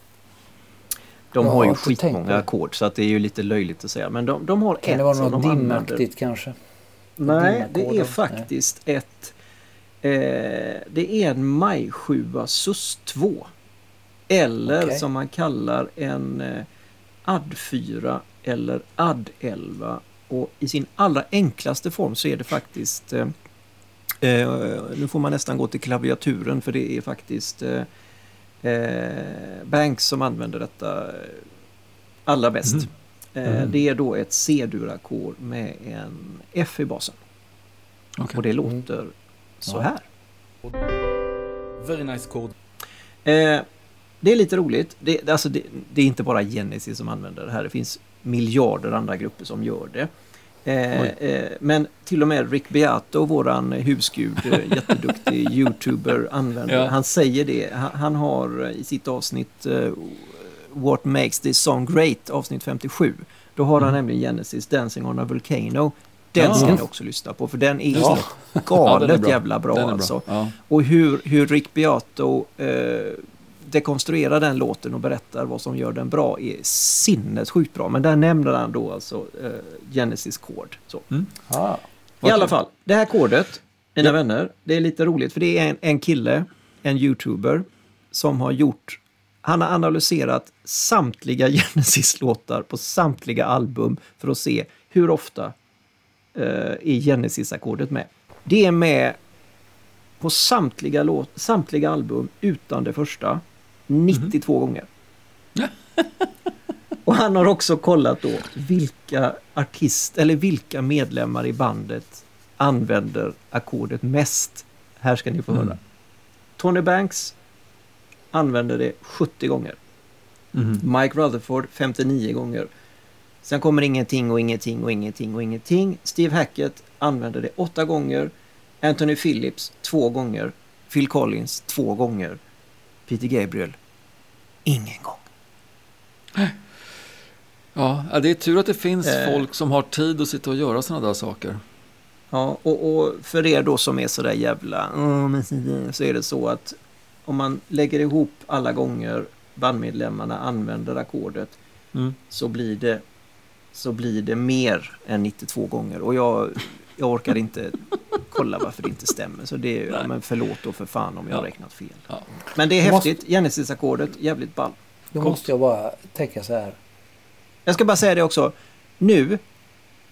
De Jag har ju skitmånga ackord så att det är ju lite löjligt att säga. Men de, de har Kan ett det vara något dimaktigt kanske? Nej, det är faktiskt ett... Eh, det är en maj 7 sus 2. Eller Okej. som man kallar en eh, add 4 eller add 11. Och i sin allra enklaste form så är det faktiskt... Eh, eh, nu får man nästan gå till klaviaturen för det är faktiskt eh, Banks som använder detta eh, allra bäst. Eh, Mhm. Det är då ett C-dur-ackord med en F i basen. Okej. Och det låter så Ja. här. Very nice chord. Eh, det är lite roligt. Det, alltså det, det är inte bara Genesis som använder det här. Det finns miljarder andra grupper som gör det. Eh, eh, men till och med Rick Beato, våran husgud, eh, jätteduktig youtuber, använder Ja. Han säger det. Han, han har i sitt avsnitt eh, What makes this song great, avsnitt 57. Då har han Mm. nämligen Genesis Dancing on a Volcano. Den Ja. ska ni också lyssna på för den är Ja, galet den är bra. jävla bra, är alltså. Ja. Och hur, hur Rick Beato eh, dekonstruerar den låten och berättar vad som gör den bra är sinnessjukt bra. Men där nämner han då alltså eh, Genesis Chord. Så. Ja. I alla fall, det här kodet, mina vänner, det är lite roligt för det är en, en kille, en youtuber, som har gjort, han har analyserat samtliga Genesis-låtar på samtliga album för att se hur ofta eh, är Genesis-ackordet med. Det är med på samtliga, låt, samtliga album utan det första 92 gånger. Och han har också kollat då vilka artist eller vilka medlemmar i bandet använder ackordet mest. Här ska ni få Mm. höra. Tony Banks använder det 70 gånger. Mhm. Mike Rutherford 59 gånger. Sen kommer ingenting och ingenting och ingenting och ingenting. Steve Hackett använder det 8 gånger. Anthony Phillips 2 gånger. Phil Collins 2 gånger. Peter Gabriel ingen gång. Ja, det är tur att det finns Eh. folk som har tid att sitta och göra sådana där saker. Ja, och, och för er då som är sådär jävla... "Åh, men så- Så är det så att om man lägger ihop alla gånger bandmedlemmarna använder ackordet Mm. så blir det så blir det mer än 92 gånger. Och jag, jag orkar inte kolla varför det inte stämmer. Så det är, ja, men förlåt då för fan om jag har Ja. räknat fel. Ja. Men det är Jag måste- häftigt. Genesis-ackordet, jävligt ball. Då Coolt. måste jag bara tänka så här. Jag ska bara säga det också. Nu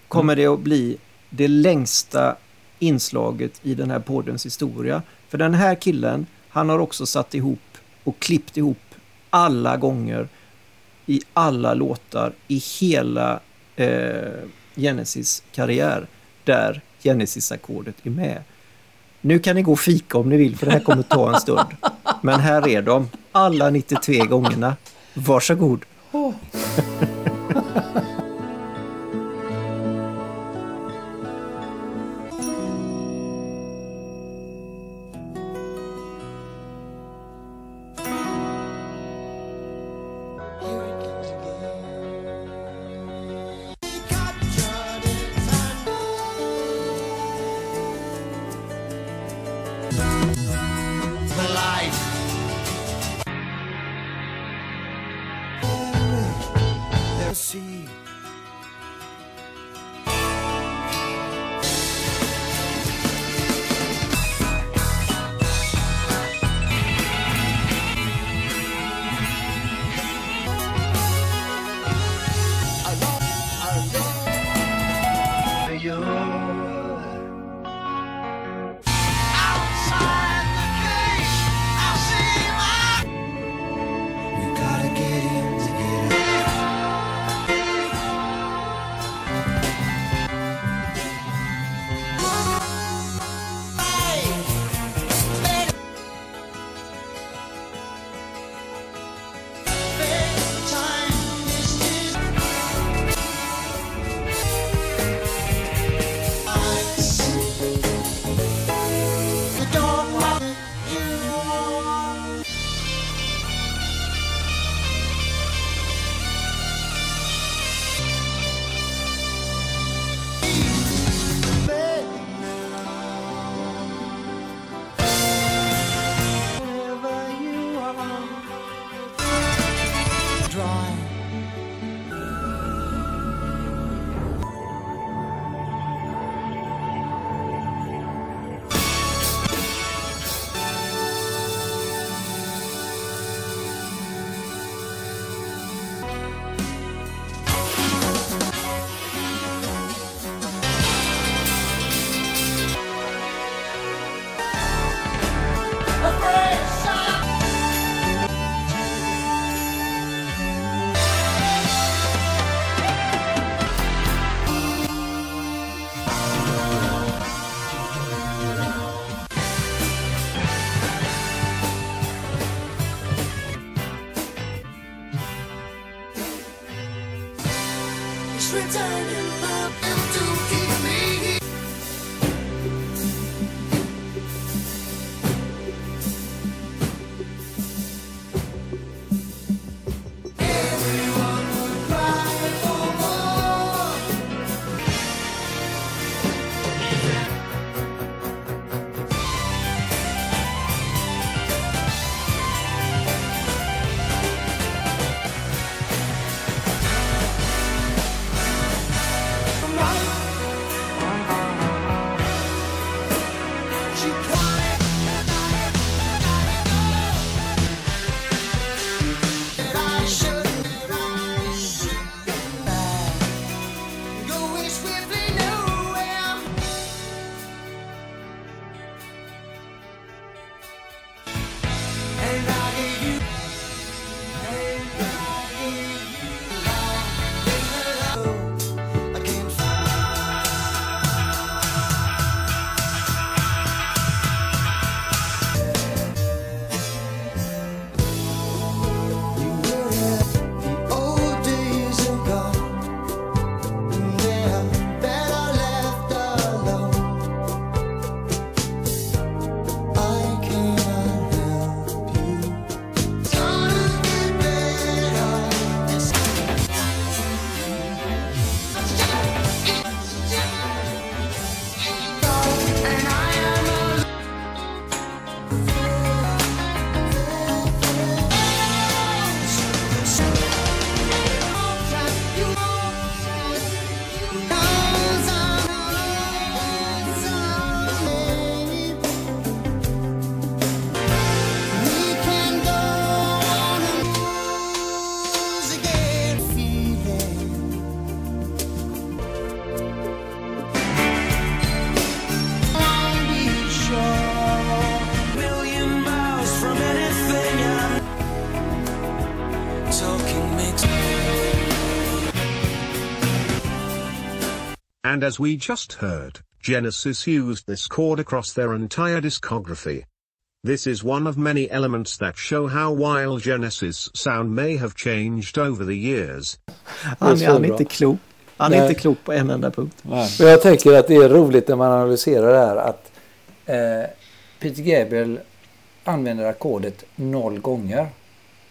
kommer Mm. det att bli det längsta inslaget i den här poddens historia. För den här killen, han har också satt ihop och klippt ihop alla gånger i alla låtar i hela eh, Genesis karriär där Genesis-ackordet är med. Nu kan ni gå och fika om ni vill för det här kommer ta en stund. Men här är de, alla 93 gångerna. Varsågod. Oh. And as we just heard, Genesis used this chord across their entire discography. This is one of many elements that show how while Genesis sound may have changed over the years, Han, är han är inte klok. Han är Nej. inte klok på en enda punkt. Nej. Och jag tänker att det är roligt när man analyserar det här att eh, Peter Gabriel använder ackordet noll gånger.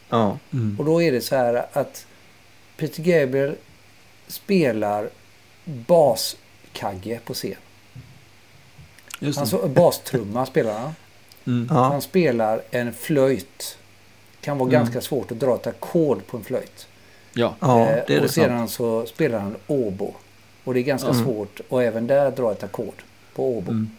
Ja. Och då är det så här att Peter Gabriel spelar baskagge på scen. Just. Alltså bastrumma spelar han. Mm. Han spelar en flöjt. Kan vara Mm. ganska svårt att dra ett ackord på en flöjt. Ja, Ja, Eh, det är det och sedan sant. så spelar han obo. Och det är ganska Mm. svårt att även där dra ett ackord på obo. Mm.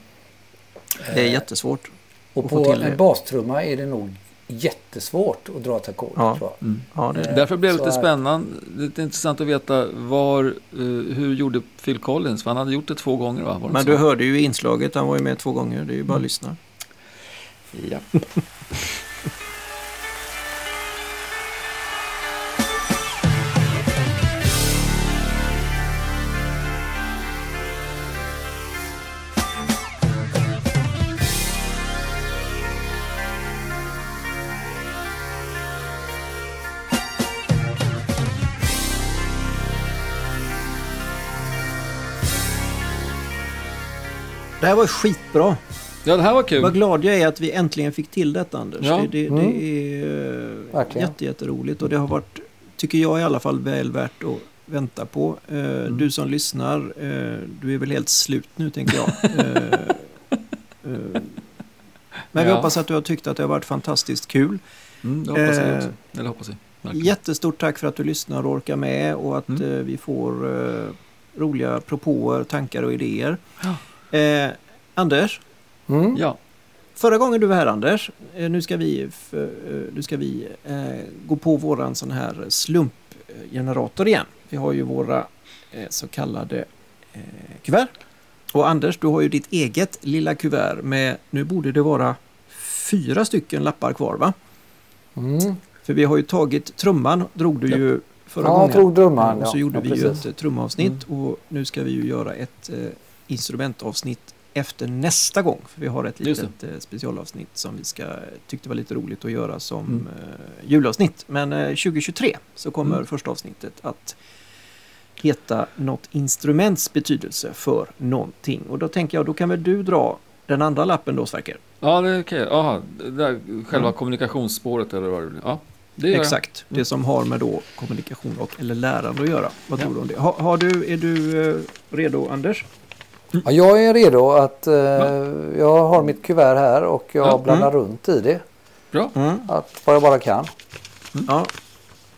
Det är Eh, jättesvårt. Och på en bastrumma är det nog jättesvårt att dra ett ackord Ja. tror jag. mm. Ja, det är det. Därför blev det lite är- spännande, lite intressant att veta var, eh, hur gjorde Phil Collins? För han hade gjort det två gånger va? Men så? du hörde ju inslaget, han var ju med två gånger. Det är ju bara att lyssna. Ja. Det här var skitbra. ja, det här var kul. Vad glad jag är att vi äntligen fick till detta Anders. Ja. Det, det, Mm. det är Verkligen. jätte, jätteroligt och det har varit, tycker jag i alla fall, väl värt att vänta på. Eh, Mm. Du som lyssnar, eh, du är väl helt slut nu tänker jag. Men vi Ja. hoppas att du har tyckt att det har varit fantastiskt kul. Mm, det hoppas jag Eh, också. Eller hoppas jag. verkligen. Jättestort tack för att du lyssnar och orkar med och att Mm. eh, vi får eh, roliga propåer, tankar och idéer. Ja. Eh, Anders, Mm. Ja, Förra gången du var här Anders, eh, nu ska vi, eh, nu ska vi eh, gå på våran sån här slumpgenerator igen. Vi har ju våra eh, så kallade eh, kuvert. Och Anders, du har ju ditt eget lilla kuvert med, nu borde det vara fyra stycken lappar kvar va? Mm. För vi har ju tagit trumman, drog du ju förra Ja, gången. jag tog drömmaren. Och så ja. gjorde ja, vi ju ett trumavsnitt och nu ska vi ju göra ett eh, instrumentavsnitt efter nästa gång. För vi har ett litet eh, specialavsnitt som vi ska, tyckte var lite roligt att göra som Mm. eh, julavsnitt. Men eh, 2023 så kommer Mm. första avsnittet att heta något instruments betydelse för någonting. Och då tänker jag, då kan väl du dra den andra lappen då Sverker? ja det är okej. Jaha, det där, själva Mm. kommunikationsspåret eller vad det blir. Ja, det Exakt, Mm. det som har med då kommunikation och eller lärande att göra. Vad Ja. tror du om det? Har, har du, är du eh, redo Anders? Ja, jag är redo att... Eh, Ja. Jag har mitt kuvert här och jag Ja. blandar runt i det. Bra. Mm. Att, vad jag bara kan. Ja,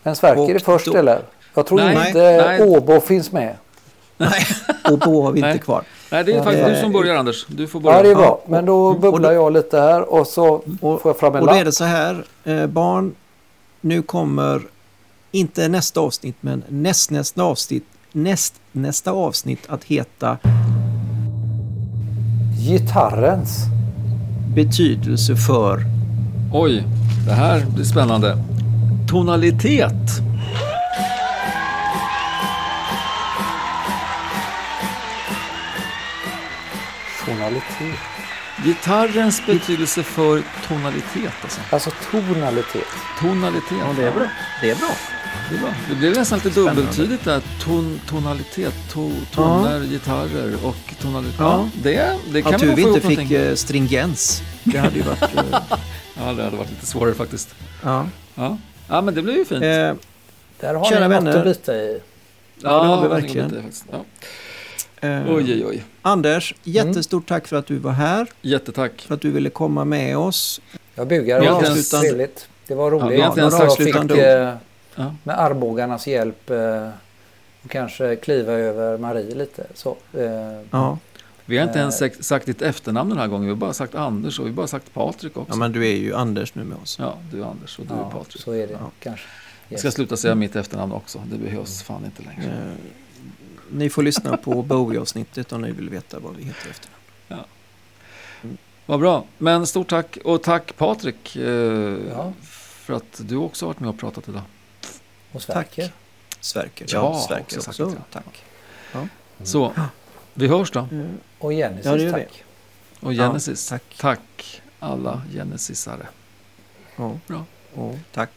Men Sverker Och är först då- eller? Jag tror Nej, inte nej. Åbo finns med. och då har vi inte Nej. kvar. Nej, det är faktiskt du som börjar Anders. Du får börja. Ja, det är bra. och- Men då och bubblar jag lite här och så Och, får jag fram en och då är lapp. det så här, eh, barn, nu kommer inte nästa avsnitt men näst, nästa avsnitt näst, nästa avsnitt att heta Gitarrens. betydelse för Oj, det här blir spännande. Tonalitet. Tonalitet. Gitarrens betydelse för tonalitet alltså. Alltså tonalitet. Tonalitet. Ja, det är bra. Det är bra. Det, är bra. det blev nästan lite Spännande. dubbeltydigt där. Ton, tonalitet, to, toner, gitarrer och tonalitet. Ja. Ja, det, det kan vi du nog få inte ihop fick någonting. eh, stringens. Det hade ju varit... eh, Ja, det hade varit lite svårare faktiskt. ja. Ja, ja men det blev ju fint. Eh, Där har Kära ni något att bita i. ja, det har vi verkligen. Ja. eh, Oj, oj, oj. Anders, jättestort tack för att du var här. Jättetack. För att du ville komma med oss. Jag bugar. Vi Det var inte trevligt. Det var Ja, vi roligt. inte ens jag sagt fick Ja. med armbågarnas hjälp eh, och kanske kliva över Marie lite. Så, eh, Ja. Vi har inte Eh. ens sagt, sagt ditt efternamn den här gången. Vi har bara sagt Anders och vi har bara sagt Patrik också. ja, men du är ju Anders nu med oss. Ja, du är Anders och du är ja, Patrik. så är det Ja. kanske. Jag ska sluta säga mitt efternamn också. Det behövs fan inte längre. Eh, ni får lyssna på Bowie-avsnittet om ni vill veta vad vi heter efter. Vad bra. Men stort tack. Och tack Patrik. Eh, Ja. För att du också varit med och pratat idag. Och Sverker. Sverker. Ja, Ja, Sverker också också. sagt, ja. Tack. Så, vi hörs då. Eh, Och Genesis, Ja, tack. Och Genesis. tack. tack alla Genesisare. Ja. Bra. Ja, tack.